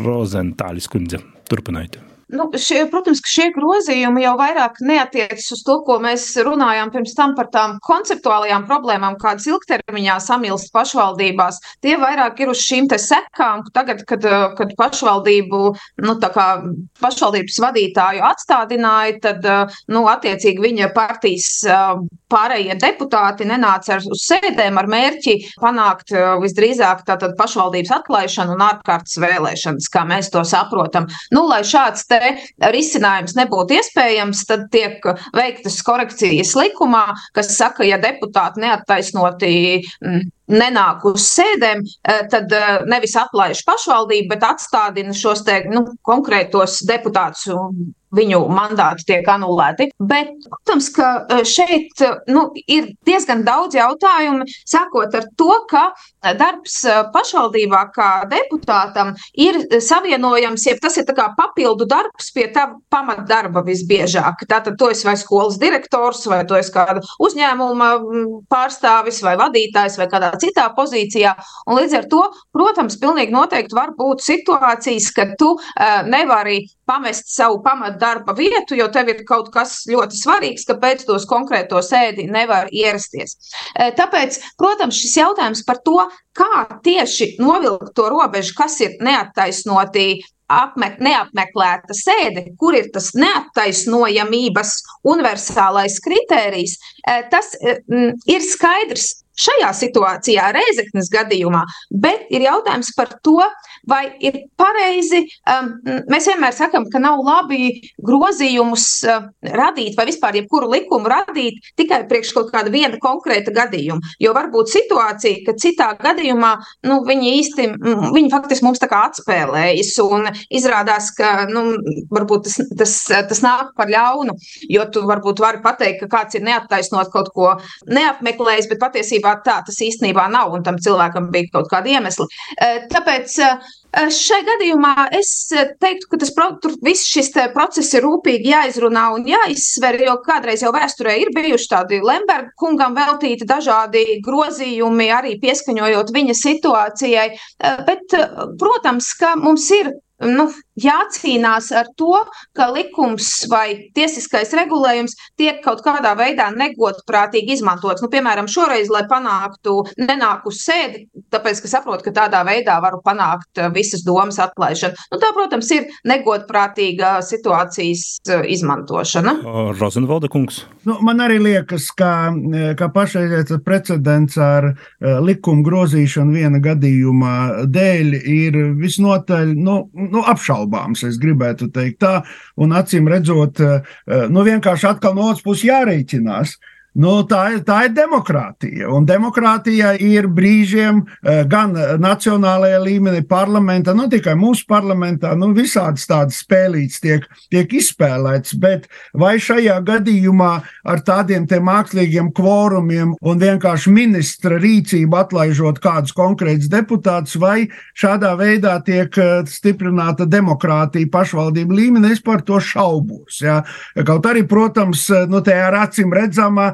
Rozentālis kundze, turpinājiet. Nu, šie, protams, ka šie grozījumi jau vairāk neatiecas uz to, ko mēs runājām pirms tam par tām konceptuālajām problēmām, kādas ilgtermiņā samilst pašvaldībās. Tie vairāk ir uz šīm te sekām, tagad, kad, kad pašvaldību, nu, tā kā pašvaldības vadītāju atstādināja, tad, nu, attiecīgi viņa partijas pārējie deputāti nenāca ar, uz sēdēm ar mērķi panākt visdrīzāk tātad pašvaldības atlaišanu un ārkārtas vēlēšanas, kā mēs to saprotam. Nu, lai šāds te risinājums nebūtu iespējams, tad tiek veiktas korekcijas likumā, kas saka, ja deputāti neattaisnoti mm, nenāk uz sēdēm, eh, tad eh, nevis atlaiž pašvaldību, bet atstādina šos te, nu, konkrētos deputātus viņu mandāti tiek anulēti. Bet, protams, ka e, šeit e, nu, ir diezgan daudz jautājumu, sākot ar to, ka darbs e, pašvaldībā kā deputātam ir savienojams, ja tas ir papildu darbs pie tā pamatdarba visbiežāk. Tātad to es vai skolas direktors, vai to es kāda uzņēmuma pārstāvis vai vadītājs vai kādā citā pozīcijā. Un līdz ar to, protams, pilnīgi noteikti var būt situācijas, kad tu uh, nevari pamest savu pamatdarba vietu, jo tev ir kaut kas ļoti svarīgs, ka pēc tos konkrēto sēdi nevar ierasties. E, tāpēc, protams, šis jautājums par to, kā tieši novilkt to robežu, kas ir neattaisnoti apmek, neapmeklēta sēde, kur ir tas neattaisnojamības universālais kritērijs, e, tas e, ir skaidrs šajā situācijā, Reizeknas gadījumā, bet ir jautājums par to, vai ir pareizi. Um, mēs vienmēr sakām, ka nav labi grozījumus uh, radīt vai vispār jebkuru likumu radīt tikai priekš kaut kāda viena konkrēta gadījuma. Jo var būt situācija, ka citā gadījumā nu, viņi īsti, viņi faktiski mums tā kā atspēlējas un izrādās, ka nu, varbūt tas, tas, tas nāk par ļaunu, jo tu varbūt vari pateikt, ka kāds ir neattaisnot kaut ko neapmeklējis, bet patiesībā patiesībā tā tas īstenībā nav, un tam cilvēkam bija kaut kādi iemesli. Eh, tāpēc eh, šai gadījumā es teiktu, ka tas tur viss šis process ir rūpīgi jāizrunā un jāizsver, jo kādreiz jau vēsturē ir bijuši tādi Lemberga kungam veltīti dažādi grozījumi, arī pieskaņojot viņa situācijai. Bet, protams, ka mums ir nu, jācīnās ar to, ka likums vai tiesiskais regulējums tiek kaut kādā veidā negodprātīgi izmantots. Nu, piemēram, šoreiz, lai panāktu nenāku sēdi, tāpēc, ka saprotu, ka tādā veidā varu panākt uh, visas domas atlaišanu. Nu, tā, protams, ir negodprātīga situācijas uh, izmantošana. Rozenvalda kungs. Nu, man arī liekas, ka, ka pašreizējais precedents ar likumu grozīšanu viena gadījuma dēļ ir visnotaļ nu, nu, apšaubāms, es gribētu teikt tā, un acīm redzot, eh, nu, vienkārši atkal no otras puses jārēķinās. Nu, tā, ir, tā ir demokrātija. Un demokrātija ir brīžiem eh, gan nacionālajā līmenī, parlamentā, nu tikai mūsu parlamentā, nu visādas tādas spēlītas tiek, tiek izspēlētas. Bet vai šajā gadījumā ar tādiem mākslīgiem kvorumiem un vienkārši ministra rīcību atlaižot kādus konkrētus deputātus, vai šādā veidā tiek eh, stiprināta demokrātija pašvaldību līmenī, es par to šaubos. Ja? Kaut arī, protams, eh, nu, te ar acīm redzamā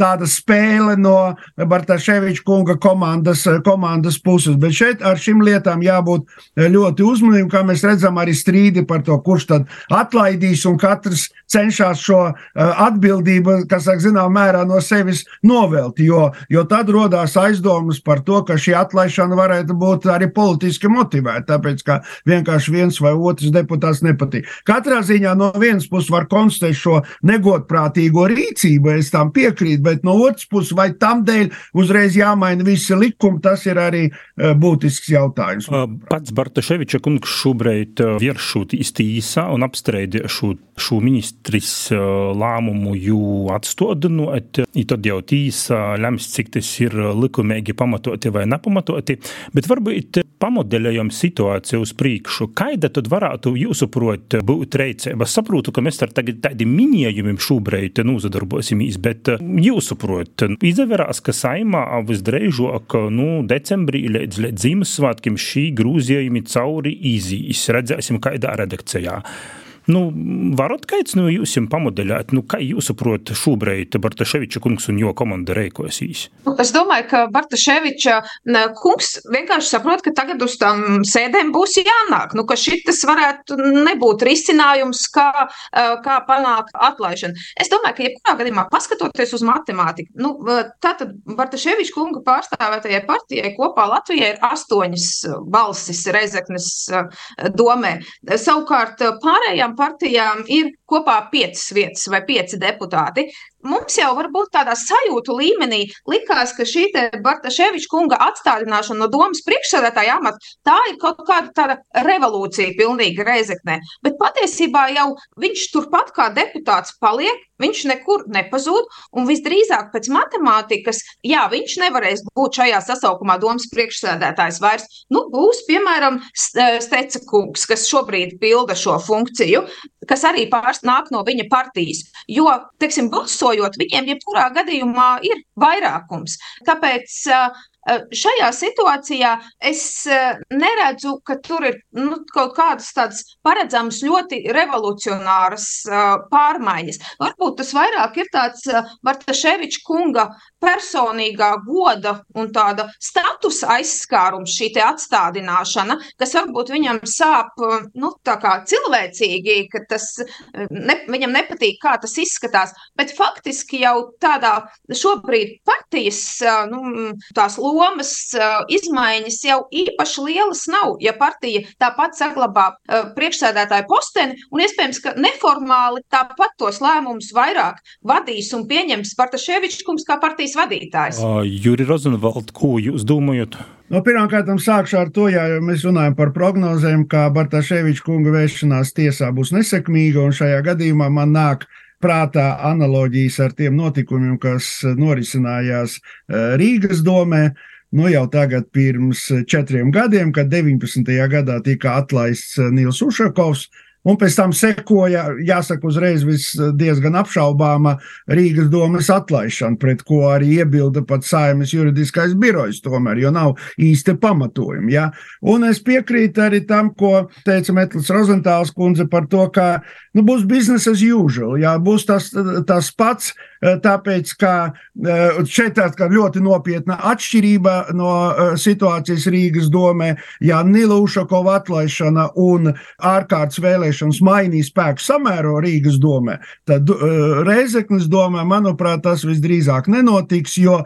tāda spēle no Bartaševiča kunga komandas, komandas puses. Bet šeit ar šīm lietām jābūt ļoti uzmanīgiem, kā mēs redzam, arī strīdi par to, kurš tad atlaidīs, un katrs cenšas šo uh, atbildību, kas, zinām, mērā no sevis novelt. Jo, jo tad rodās aizdomas par to, ka šī atlaišana varētu būt arī politiski motivēta, tāpēc ka vienkārši viens vai otrs deputāts nepatīk. Katrā ziņā no vienas puses var konstatēt šo negodprātīgo rīcību, es tam piekrītu bet no otras puses, vai tam dēļ uzreiz jāmaina visi likumi, tas ir arī uh, būtisks jautājums. Pats Bartaševiča kungs šobrīd vieršūt īsti īsā un apstreidi šo, šo ministris lēmumu jū atstodinot, tad jau tīsa lems, cik tas ir likumīgi pamatoti vai nepamatoti, bet varbūt pamodeļojam situāciju uz priekšu. Kaida tad varētu jūsuprot būt reicēba? Es saprotu, ka mēs ar tādiem minējumiem šobrīd nūzadarbosimies, bet jū jūsuprot, izvērās, ka saimā visdrīzāk nu, decembrī līdz, līdz Ziemassvētkiem šī grūzījumi cauri izīs. Redzēsim, kādā redakcijā. Nu, varat kāds no jums pamodeļāt, nu, kā jūs saprotat šobrīd Bartaševiča kungs un jo komanda reikosīs? Nu, es domāju, ka Bartaševiča kungs vienkārši saprot, ka tagad uz tām sēdēm būs jānāk, nu, ka šitas varētu nebūt risinājums, kā, kā panākt atlaišanu. Es domāju, ka jebkurā gadījumā paskatoties uz matemātiku, nu, tātad Bartaševiča kunga pārstāvētajai partijai kopā Latvijai ir astoņas balsis Reizeknes domē. Savukārt pārējām partijām ir kopā piecas vietas vai pieci deputāti. Mums jau varbūt tādā sajūtu līmenī likās, ka šī Bartaševiča kunga atstādināšana no domas priekšsēdētāja amata, tā ir kaut kāda tāda revolūcija pilnīgi reizeknē. Bet patiesībā jau viņš turpat kā deputāts paliek, viņš nekur nepazūd, un visdrīzāk pēc matemātikas, jā, viņš nevarēs būt šajā sasaukumā domas priekšsēdētājs vairs. Nu, būs, piemēram, Steca kungs, kas šobrīd pilda šo funkciju, kas arī pārs nāk no viņa partijas. Jo, teiksim, balsojot, viņiem jebkurā gadījumā ir vairākums. Tāpēc Šajā situācijā es neredzu, ka tur ir nu, kaut kādas tādas paredzamas, ļoti revolucionāras pārmaiņas. Varbūt tas vairāk ir tāds Bartaševiča kunga personīgā goda un tāda statusa aizskārums, šī atstādināšana, kas varbūt viņam sāp nu, cilvēcīgi, ka tas ne, viņam nepatīk, kā tas izskatās. Bet faktiski jau tādā šobrīd partijas nu, tās lomas izmaiņas jau īpaši lielas nav, ja partija tāpat saglabā priekšsēdētāju posteni, un iespējams, ka neformāli tāpat tos lēmumus vairāk vadīs un pieņems Bartaševičs kungs kā partijas vadītājs. Uh, Juri Rozenvald, ko jūs domājat? No, Pirmkārt, sākšu ar to, ja mēs runājam par prognozēm, ka Bartaševiča kunga vēršanās tiesā būs nesekmīga, un šajā gadījumā man nāk prātā analoģijas ar tiem notikumiem, kas norisinājās Rīgas domē nu jau tagad pirms četriem gadiem, kad 19. gadā tika atlaists Nils Ušakovs, Un pēc tam sekoja, jāsaka, uzreiz diezgan apšaubāma Rīgas domas atlaišana, pret ko arī iebilda pat saimnes juridiskais birojs, tomēr, jo nav īsti pamatojumi. Ja? Un es piekrītu arī tam, ko teica Metlis Rozentāls kundze par to, ka nu, būs business as usual, ja? būs tas, tas pats, tāpēc, ka šeit tāda ļoti nopietna atšķirība no situācijas Rīgas domē, ja Nila Ušakova atlaišana un ārkārtas vēlēšana vēlēšanas mainīja spēku samēro Rīgas domē, tad Reizeknas domē, manuprāt, tas visdrīzāk nenotiks, jo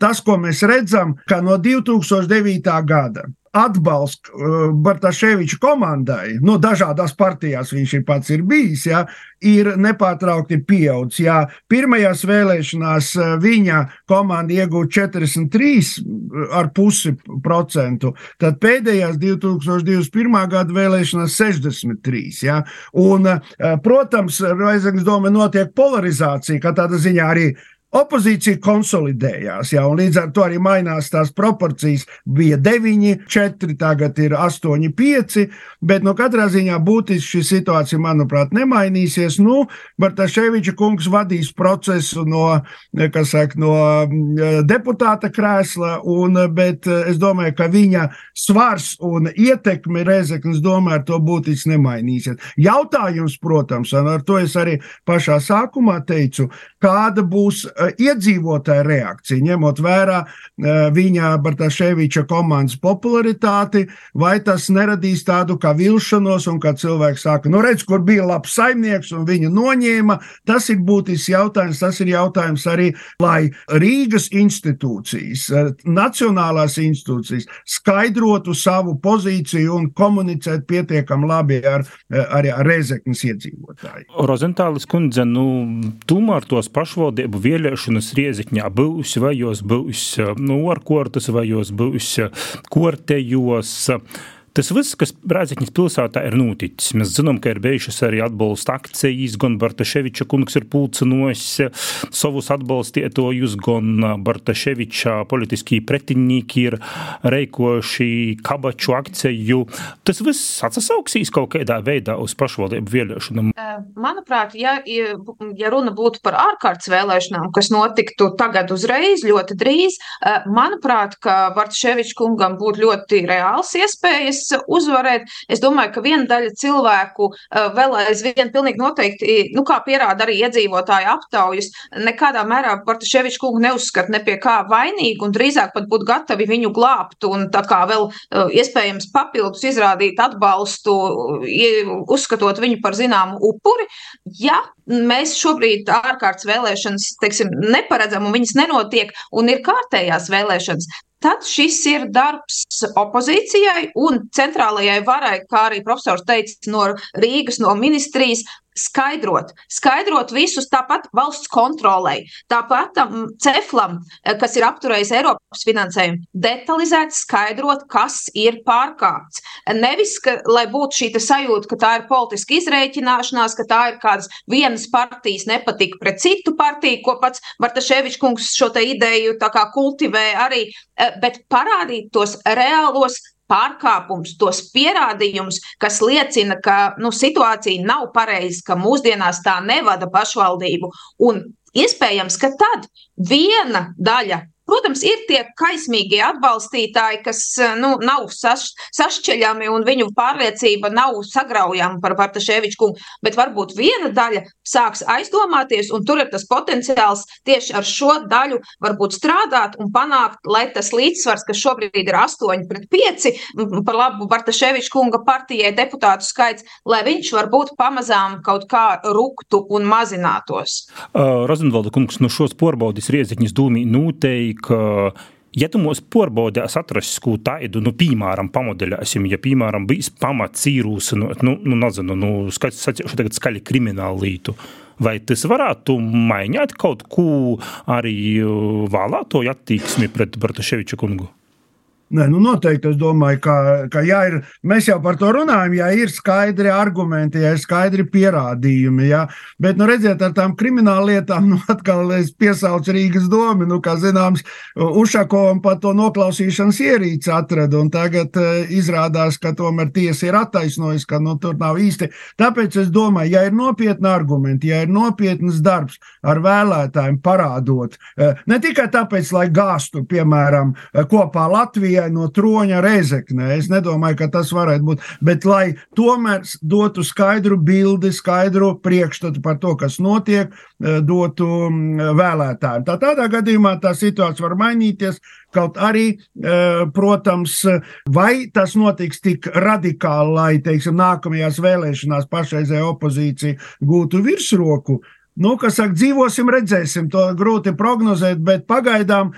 tas, ko mēs redzam, ka no 2009. gada atbalsts uh, Bartaševiča komandai, no nu, dažādās partijās viņš ir pats ir bijis, ja, ir nepārtraukti pieaudzis. Ja pirmajās vēlēšanās uh, viņa komanda iegūta 43,5%, tad pēdējās 2021. gada vēlēšanās 63%. Ja, un, uh, protams, Reizeknas doma notiek polarizācija, kā tāda ziņā arī Opozīcija konsolidējās, jā, un līdz ar to arī mainās tās proporcijas. Bija 9, 4, tagad ir 8, 5, bet no katrā ziņā būtiski šī situācija, manuprāt, nemainīsies. Nu, Bartaševiča kungs vadīs procesu no, saka, no mm, deputāta krēsla, un, bet es domāju, ka viņa svars un ietekme Rezeknas domē ar to būtiski nemainīsies. Jautājums, protams, un ar to es arī pašā sākumā teicu, kāda būs Eh, iedzīvotāja reakcija, ņemot vērā eh, viņa Bartaševiča komandas popularitāti, vai tas neradīs tādu kā vilšanos, un kā cilvēks saka, nu redz, kur bija labs saimnieks un viņu noņēma. Tas ir būtisks jautājums. Tas ir jautājums arī, lai Rīgas institūcijas, eh, nacionālās institūcijas skaidrotu savu pozīciju un komunicētu pietiekami labi ar, arī ar Rezeknas iedzīvotāju. Rozentālis kundze, nu, tomēr tos pašvaldību vieļu vēlēšanas Riezikņā būs, vai jos būs nu, ar kortas, vai jos būs kortejos. Tas viss, kas Brāzakņas pilsētā ir noticis, mēs zinām, ka ir bijušas arī atbalsta akcijas, gan Bartaševiča kungs ir pulcinojis savus atbalstietājus, gan Bartaševiča politiskie pretinieki ir reikojuši kabaču akciju. Tas viss atsauksīs kaut kādā veidā uz pašvaldību vēlēšanām. Manuprāt, ja, ja runa būtu par ārkārtas vēlēšanām, kas notiktu tagad uzreiz, ļoti drīz, manuprāt, ka Bartaševiča kungam būtu ļoti reāls iespējas izdosies uzvarēt. Es domāju, ka viena daļa cilvēku vēl aizvien pilnīgi noteikti, nu, kā pierāda arī iedzīvotāju aptaujas, nekādā mērā Bartaševičs kungu neuzskata ne pie kā vainīgu un drīzāk pat būtu gatavi viņu glābt un tā kā vēl iespējams papildus izrādīt atbalstu, uzskatot viņu par zināmu upuri. Ja mēs šobrīd ārkārtas vēlēšanas teiksim, neparedzam un viņas nenotiek, un ir kārtējās vēlēšanas, tad šis ir darbs opozīcijai un centrālajai varai, kā arī profesors teica, no Rīgas, no ministrijas, skaidrot, skaidrot visus tāpat valsts kontrolei, tāpat um, ceflam, eh, kas ir apturējis Eiropas finansējumu, detalizēt skaidrot, kas ir pārkāpts. Nevis, ka, lai būtu šī sajūta, ka tā ir politiska izrēķināšanās, ka tā ir kādas vienas partijas nepatika pret citu partiju, ko pats Bartaševičs kungs šo ideju kultivē arī, eh, bet parādīt tos reālos pārkāpumus, tos pierādījumus, kas liecina, ka nu, situācija nav pareiza, ka mūsdienās tā nevada pašvaldību. Un iespējams, ka tad viena daļa Protams, ir tie kaismīgie atbalstītāji, kas nu, nav saš, sašķeļami un viņu pārliecība nav sagraujama par Bartaševiču kungu, bet varbūt viena daļa sāks aizdomāties, un tur ir tas potenciāls tieši ar šo daļu varbūt strādāt un panākt, lai tas līdzsvars, kas šobrīd ir 8 pret 5, par labu Bartaševiču kunga partijai deputātu skaits, lai viņš varbūt pamazām kaut kā ruktu un mazinātos. Uh, Rozenvalda kungs, nu šos porbaudis Riezikņas dūmī nūtei ka ja tu mūs porbaudās atrast kaut tādu, nu, piemēram, pamodeļāsim, ja, piemēram, bijis pamats īrūs, nu, nu, nu nezinu, nu, sacīšu tagad skaļi kriminālu lītu, vai tas varētu mainīt kaut ko arī vēlētoju attieksmi pret Bartaševiča kungu? Nē, nu noteikti es domāju, ka, ka ja ir, mēs jau par to runājam, ja ir skaidri argumenti, ja ir skaidri pierādījumi. Ja, bet, nu, redziet, ar tām krimināla lietām, *laughs* nu, atkal es piesaucu Rīgas domu, nu, kā zināms, Ušakovam pat to noklausīšanas ierīci atrada, un tagad uh, izrādās, ka tomēr tiesa ir attaisnojusi, ka nu, tur nav īsti. Tāpēc es domāju, ja ir nopietni argumenti, ja ir nopietnas darbs ar vēlētājiem parādot, uh, ne tikai tāpēc, lai gāstu, piemēram, kopā Latvijā, tikai no troņa reizeknē. Es nedomāju, ka tas varētu būt. Bet lai tomēr dotu skaidru bildi, skaidru priekšstatu par to, kas notiek, eh, dotu mm, vēlētājiem. Tā tādā gadījumā tā situācija var mainīties. Kaut arī, eh, protams, vai tas notiks tik radikāli, lai, teiksim, nākamajās vēlēšanās pašreizējā opozīcija gūtu virsroku, Nu, kas saka, dzīvosim, redzēsim, to grūti prognozēt, bet pagaidām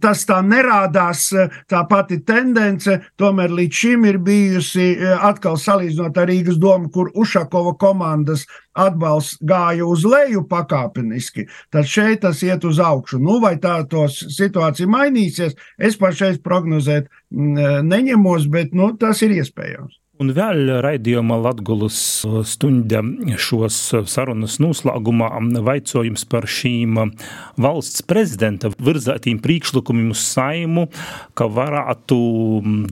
tas tā nerādās. Tā pati tendence tomēr līdz šim ir bijusi atkal salīdzinot ar Rīgas domu, kur Ušakova komandas atbalsts gāja uz leju pakāpeniski, tad šeit tas iet uz augšu. Nu, vai tā situācija mainīsies, es pašais prognozēt neņemos, bet nu, tas ir iespējams. Un vēl raidījuma Latgulas stunda šos sarunas noslēgumā vaicojums par šīm valsts prezidenta virzētīm priekšlikumiem uz saimu, ka varētu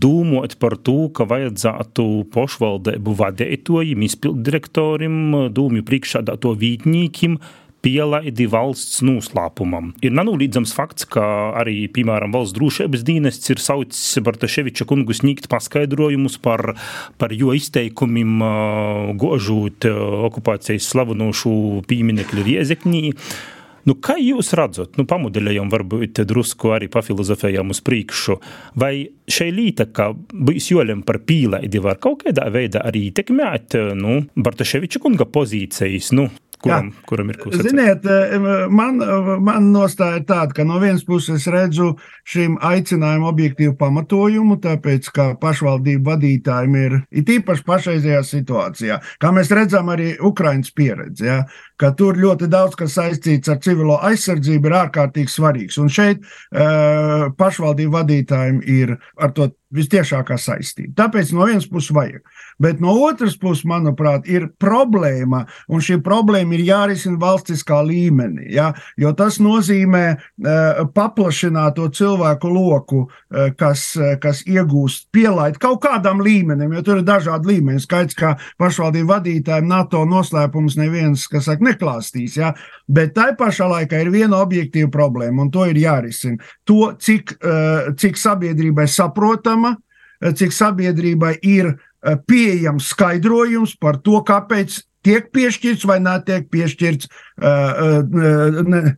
dūmot par to, ka vajadzētu pošvaldēbu vadētojiem, izpilddirektorim, dūmju priekšādāto vītņīkim pielaidi valsts noslēpumam. Ir nenolīdzams fakts, ka arī, piemēram, valsts drošības dienests ir saucis Bartaševiča kungu sniegt paskaidrojumus par, par jo izteikumiem, gožot okupācijas slavinošu pieminekļu Riezekņī. Nu, kā jūs redzat, nu, pamodeļojam, varbūt drusku arī pafilozofējam uz priekšu, vai šī līta, ka bijis jolem par pīlaidi, var kaut kādā veidā arī ietekmēt, nu, Bartaševiča kunga pozīcijas, nu, kuram, Jā. kuram ir ko sacīt? Ziniet, man, man nostāja tāda, ka no vienas puses redzu šim aicinājumam objektīvu pamatojumu, tāpēc, ka pašvaldību vadītājiem ir it īpaši pašreizajā situācijā, kā mēs redzam arī Ukraiņas pieredzi, ja, ka tur ļoti daudz kas saistīts ar civilo aizsardzību ir ārkārtīgi svarīgs. Un šeit uh, pašvaldību vadītājiem ir ar to vistiešākā saistība. Tāpēc no vienas puses vajag. Bet no otras puses, manuprāt, ir problēma, un šī problēma ir jārisina valstiskā līmenī. Ja? Jo tas nozīmē uh, paplašināt to cilvēku loku, uh, kas, uh, kas iegūst pielaid kaut kādam līmenim, jo tur ir dažādi līmeņi. Skaidrs, ka pašvaldību vadītājiem NATO noslēpums neviens, kas saka, neklāstīs. Ja? Bet tai pašā laikā ir viena objektīva problēma, un to ir jārisina. To, cik, uh, cik sabiedrībai saprotama, cik sabiedrībai ir pieejams skaidrojums par to, kāpēc tiek piešķirts vai netiek piešķirts,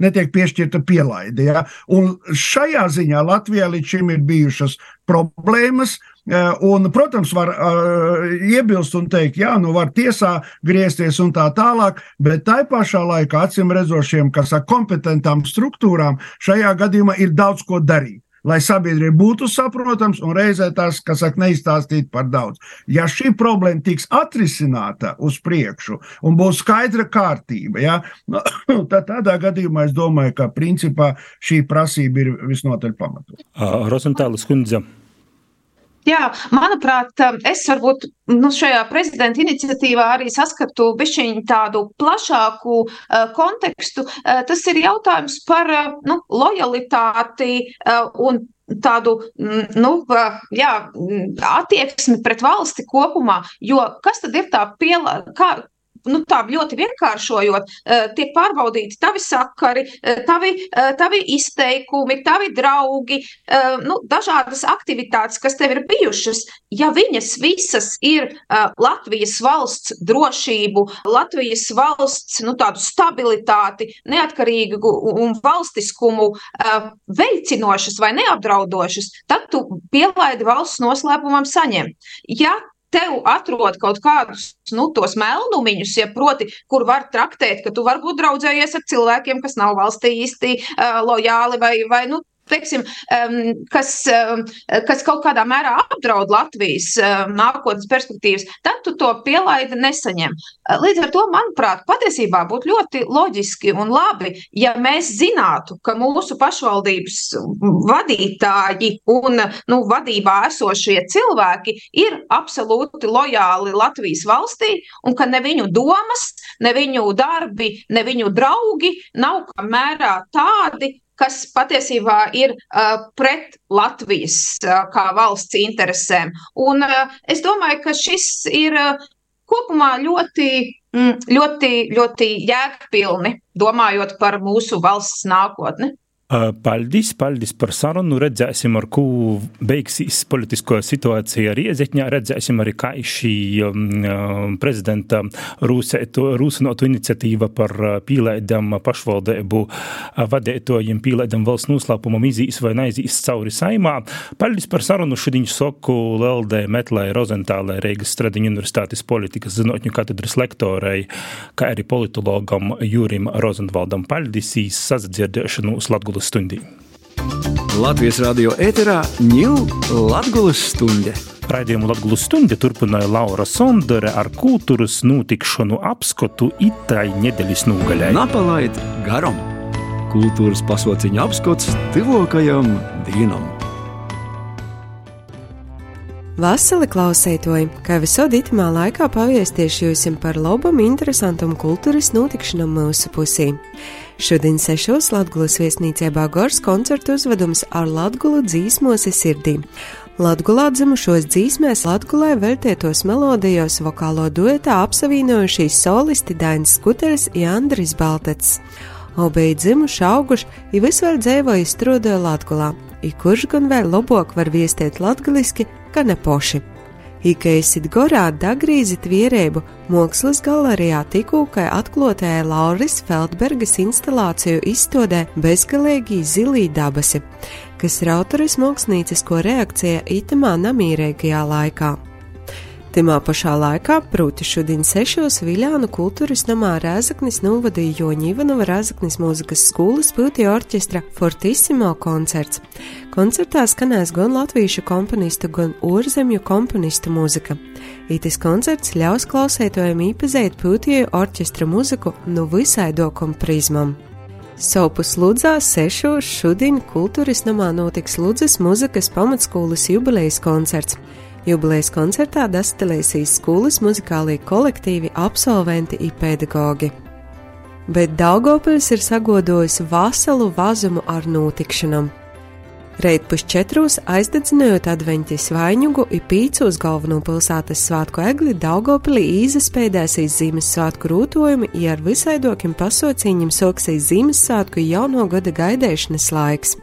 netiek piešķirta pielaide. Ja? Un šajā ziņā Latvijā līdz šim ir bijušas problēmas. Un, protams, var uh, iebilst un teikt, jā, nu var tiesā griezties un tā tālāk, bet tai pašā laikā acīm redzošiem, kas ar kompetentām struktūrām šajā gadījumā ir daudz ko darīt lai sabiedrība būtu saprotams un reizē tās, kas saka, neizstāstīt par daudz. Ja šī problēma tiks atrisināta uz priekšu un būs skaidra kārtība, ja, *coughs* tad tādā gadījumā es domāju, ka principā šī prasība ir visnotaļ pamatot. Rozentālis kundze. Jā, manuprāt, es varbūt nu, šajā prezidenta iniciatīvā arī saskatu bišķiņu tādu plašāku uh, kontekstu. Uh, tas ir jautājums par uh, nu, lojalitāti uh, un tādu nu, jā, attieksmi pret valsti kopumā. Jo kas tad ir tā kā, nu, tā ļoti vienkāršojot, eh, tiek pārbaudīti tavi sakari, eh, tavi, eh, tavi izteikumi, tavi draugi, nu, dažādas aktivitātes, kas tev ir bijušas. Ja viņas visas ir Latvijas valsts drošību, Latvijas valsts nu, stabilitāti, neatkarīgu un valstiskumu veicinošas vai neapdraudošas, tad tu pielaidi valsts noslēpumam saņem. Ja tev atrod kaut kādus nu, tos melnumiņus, ja proti, kur var traktēt, ka tu varbūt draudzējies ar cilvēkiem, kas nav valstī īsti uh, lojāli vai, vai nu, teiksim, kas, kas kaut kādā mērā apdraud Latvijas nākotnes perspektīvas, tad tu to pielaidi nesaņem. Līdz ar to, manuprāt, patiesībā būtu ļoti loģiski un labi, ja mēs zinātu, ka mūsu pašvaldības vadītāji un nu, vadībā esošie cilvēki ir absolūti lojāli Latvijas valstī un ka ne viņu domas, ne viņu darbi, ne viņu draugi nav mērā tādi, kas patiesībā ir uh, pret Latvijas uh, kā valsts interesēm. Un uh, es domāju, ka šis ir uh, kopumā ļoti, mm, ļoti, ļoti jēgpilni, domājot par mūsu valsts nākotni. Paldies, paldies par sarunu. Redzēsim, ar ko beigsies politisko situācija Riezekņā. Redzēsim arī, kā šī um, prezidenta rūsinotu iniciatīva par pīlēdam pašvaldību vadētojiem pīlēdam valsts noslēpumam izīs vai neizīs cauri saimā. Paldies par sarunu. Šodien soku Lelde Metlē Rozentālē Reigas Stradiņu universitātes politikas zinotņu katedras lektorei, kā arī politologam Jūrim Rozenvaldam. Paldies, sazadzirdēšanos Latgulas Latvijas stundī. Latvijas radio ēterā ņūl Latvijas stunde. Raidījumu Latvijas stunde turpināja Laura Sondere ar kultūras notikšanu apskatu itai nedēļas nogalē. Napalaid garam! Kultūras pasauciņa apskats tuvākajam dienam! Vasali klausētoji, kā visod itimā laikā paviestiešu jums par labam, interesantam kultūras notikšanam mūsu pusī. Šodien sešos Latgulas viesnīcībā Gors koncertu uzvedums ar Latgulu dzīsmosi sirdī. Latgulā dzimušos dzīsmēs Latgulai veltietos melodijos vokālo duetā apsavienojušīs solisti Dainis Skuteris un Andris Baltets. Obeji dzimuši auguši, ja visvēl dzēvoja strūdoja Latgulā, i kurš gan vēl labāk var viestiet latgaliski, ka ne poši. Ikeisit gorā dagrīzit vierēbu Mākslas galerijā tikūkai atklātajā Lauris Feldbergas instalāciju izstādē bezgalīgi zilī dabasi, kas ir autoris māksliniecisko reakcija itamā namīrīgajā laikā. Timā pašā laikā, proti šodien sešos Viļānu kultūras namā Rēzaknis novadīja Joņa Ivanova Rēzaknis mūzikas skolas piltie orķestra Fortissimo koncerts. Koncertā skanēs gan latviešu komponistu, gan ārzemju komponistu mūzika. Ītis koncerts ļaus klausētojiem īpazīt piltie orķestra mūziku no visai dokam prizmam. Sopus Ludzā sešos šodien kultūras namā notiks Ludzas muzikas pamatskolas jubilejas koncerts. Jubilejas koncertā dastelēsīs skolas muzikālie kolektīvi, absolventi un pedagogi. Bet Daugopils ir sagodojis veselu vazumu ar notikšanām. Reit pusčetros aizdedzinājot adveņķi svaiņugu i pīcu uz galveno pilsētas svātku egli Daugopilī īzaspēdēsīs Ziemassvētku rūtojumi, ja ar visaidokiem pasaucīņiem soksīs Ziemassvētku jauno gada gaidēšanas laiks.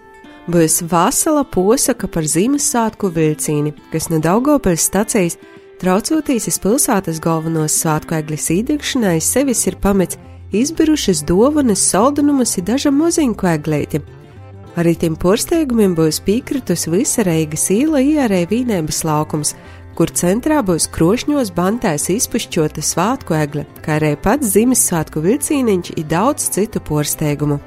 Būs vesela posaka par Ziemassvētku vilcīni, kas no Daugopils stacijas traucoties iz pilsētas galvenos svētku eglis īdegšanai, sevis ir pamets izbirušas dāvanas, saldumus un dažam moziņu eglīti. Arī tiem porsteigumiem būs piekritus visa Reigas īla ierē vīnēbas laukums, kur centrā būs krošņos bantēs izpušķota svātku egle, kā arī pats Ziemassvētku vilcīniņš un daudz citu porsteigumu.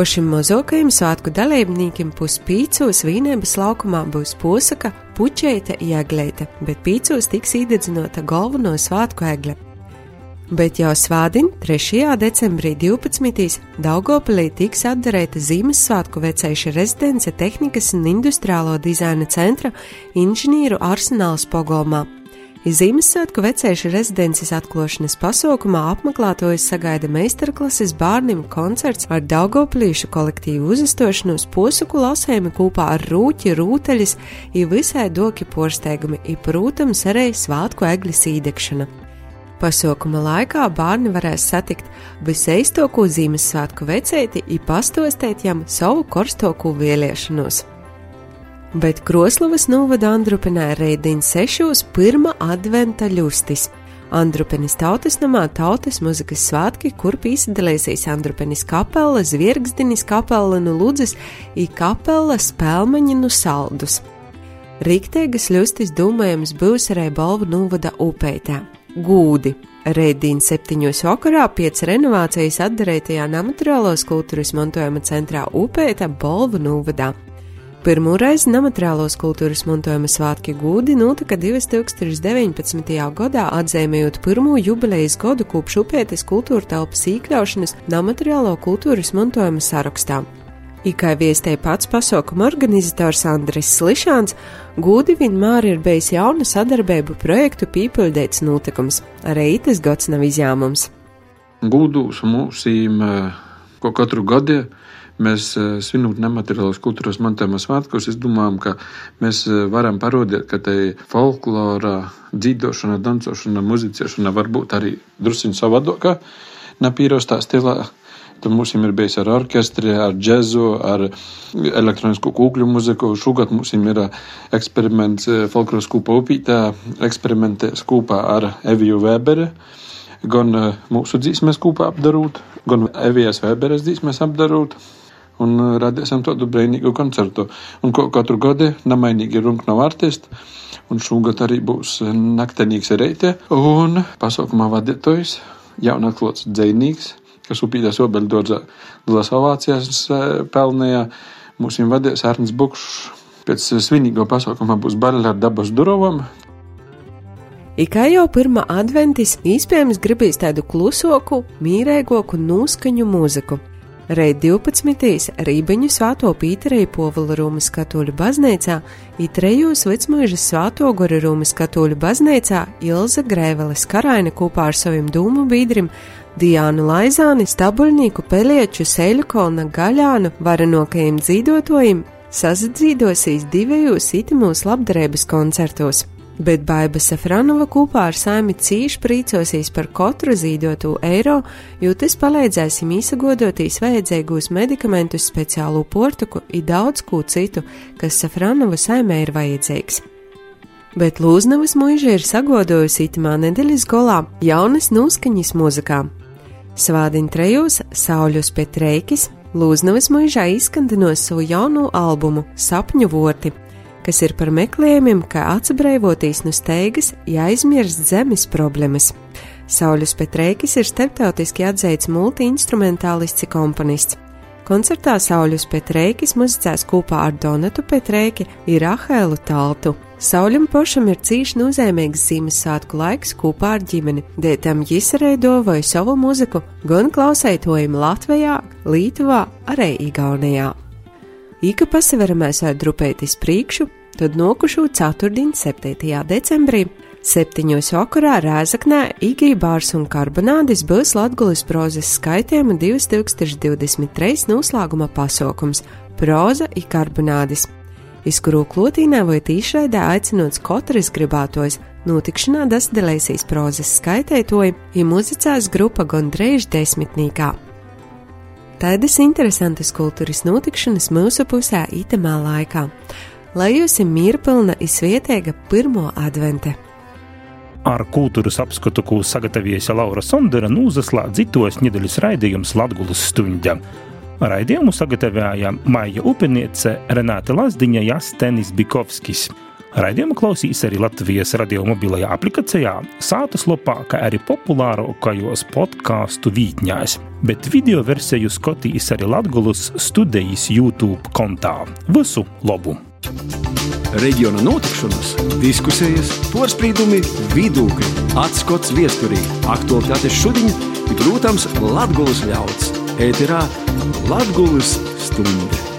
Po šim mozokajam svētku dalībniekiem puspīcos vīnēbas laukumā būs posaka, puķeite, ieglēte, bet pīcos tiks īdedzinota galveno svētku egle bet jau svādien 3. decembrī 12. Daugopilī tiks atdarēta Ziemassvētku vecēša rezidence tehnikas un industriālo dizaina centra inženieru arsenāls pogolmā. Ziemassvētku vecēša rezidences atklāšanas pasaukumā apmeklētājs sagaida meistarklases bērniem koncerts ar Daugopilīšu kolektīvu uzastošanos posuku lasējumu kopā ar rūķi, rūteļas, i visai doki porsteigumi, i, protams, arī svātku eglis īdekšana. Pasaukuma laikā bērni varēs satikt viseistoku Ziemassvētku vecēti un pastostēt jam savu korstoku vēlēšanos. Bet Kroslovas novada Andrupenē reidīna sešos pirmā adventa ļustis. Andrupenis tautas namā tautas muzikas svētki, kur pīsadalīsies Andrupenis kapela, Zviergzdinis kapela no nu Ludzes un kapela spēlmaņi no nu Saldus. Rīkteigas ļustis domājams būs arī balvu novada upētā gūdi. Reidīna septiņos vakarā pēc renovācijas atdarētajā namateriālos kultūras mantojuma centrā Upēta Bolvu Nūvadā. Pirmo reizi namateriālos kultūras mantojuma svētki gūdi notika 2019. gadā, atzīmējot pirmo jubilejas gadu kopš Upētas kultūra telpas iekļaušanas namateriālo kultūras mantojuma sarakstā. Kā viestēja pats pasaukuma organizators Andris Slišāns, gūdi vienmēr ir bijis jauna sadarbību projektu pīpildēts notikums, arī tas gads nav izņēmums. Gūdūs mūsīm, ko katru gadu mēs svinot nemateriālos kultūras mantojuma svētkos, es domāju, ka mēs varam parodēt, ka te folklora, dzīdošana, dancošana, muzicēšana var būt arī drusiņ savādākā, nepīrostā stilā Tad mums ir bijis ar orķestri, ar džēzu, ar elektronisko kūkļu muziku. Šogad mums ir eksperiments folkloras kūpa upītā, eksperimentēs kopā ar Eviju Vēberi. Gan mūsu dzīsmēs kopā apdarot, gan Evijas Vēberes dzīsmēs apdarot un radīsim tādu brīvīgu koncertu. Un ko, katru gadu namainīgi runa nav artisti, un šogad arī būs naktenīgs reite, un pasaukumā vadītājs, jaunatklāts dzēnīgs, kas upītās obeļdodzā lielās ovācijas pelnīja. Mūsu vadījās Arnēs Bukšs. Pēc svinīgo pasākuma būs baļķa ar dabas durvīm. Kā jau pirmā adventis, iespējams, gribīs tādu klusoku, mīrēgoku, noskaņu mūziku. Reit 12. Rībeņu svāto Pīterei Povela Rūmas katoļu baznīcā, it trejos vecmūžas svāto Gora Rūmas katoļu baznīcā Ilza Grēveles karaina kopā ar saviem dūmu biedrim Diānu Laizāni, Stabuļnieku, Pelieču, Seļukona, Gaļānu, varenokajiem dzīvotojiem sazadzīdosīs divējos itimos labdarības koncertos. Bet Baiba Safranova kopā ar saimi cīši priecosies par katru zīdoto eiro, jo tas palīdzēs viņam izsagodotīs vajadzīgos medikamentus, speciālu portuku un daudz ko citu, kas Safranova saimē ir vajadzīgs bet Lūznavas mūža ir sagodojusi itamā nedēļas golā jaunas noskaņas mūzikām. Svādiņa trejos Sauļus Petreikis Lūznavas mūžā izskandinos savu jauno albumu Sapņu vorti, kas ir par meklējumiem, kā atsabrēvoties no steigas, jāizmirst zemes problēmas. Sauļus Petreikis ir starptautiski atzīts multi-instrumentālists komponists. Koncertā Sauļus Petreikis muzicēs kopā ar Donatu Petreiki un Rahēlu Taltu. Sauļam pašam ir cīši nozīmīgs Ziemassvētku laiks kopā ar ģimeni, dētam jis arī dovoja savu muziku gan klausētojam Latvijā, Lietuvā, arī Igaunijā. Īka pasaveramies ar drupētis priekšu, tad nokušu ceturtdien 7. decembrī Septiņos vakarā Rēzaknē Igija Bārs un Karbonādis būs Latgulis prozes skaitījuma 2023 noslēguma pasaukums - proza i Karbonādis izkuru klotīnā vai tīšraidē aicinots katrs gribētojs, notikšanā dasdelēsīs prozas skaitētoji, ja muzicās grupa Gondreiž desmitnīkā. Tādas interesantas kultūras notikšanas mūsu pusē itamā laikā. Lai jūs ir mierpilna izvietēga pirmo advente! Ar kultūras apskatu, ko sagatavojusi Laura Sondera, nūzaslēdz citos nedēļas raidījums Latvijas stunda. Raidījumu sagatavoja Maija Upeniece, Renāte Lazdiņa, Jastenis Bikovskis. Raidījumu klausīs arī Latvijas radio mobilajā aplikācijā, sātas lopā, kā arī populārākajos podkāstu vītņās, bet video versiju skatīs arī Latvijas studijas YouTube kontā. Visu labu! Reģiona notikšanas, diskusijas, porcelāna, vidūkļi, atskats viesturī, aktuālitātes šodien, protams, Latvijas ļauds. Ēterā Latvijas stunde!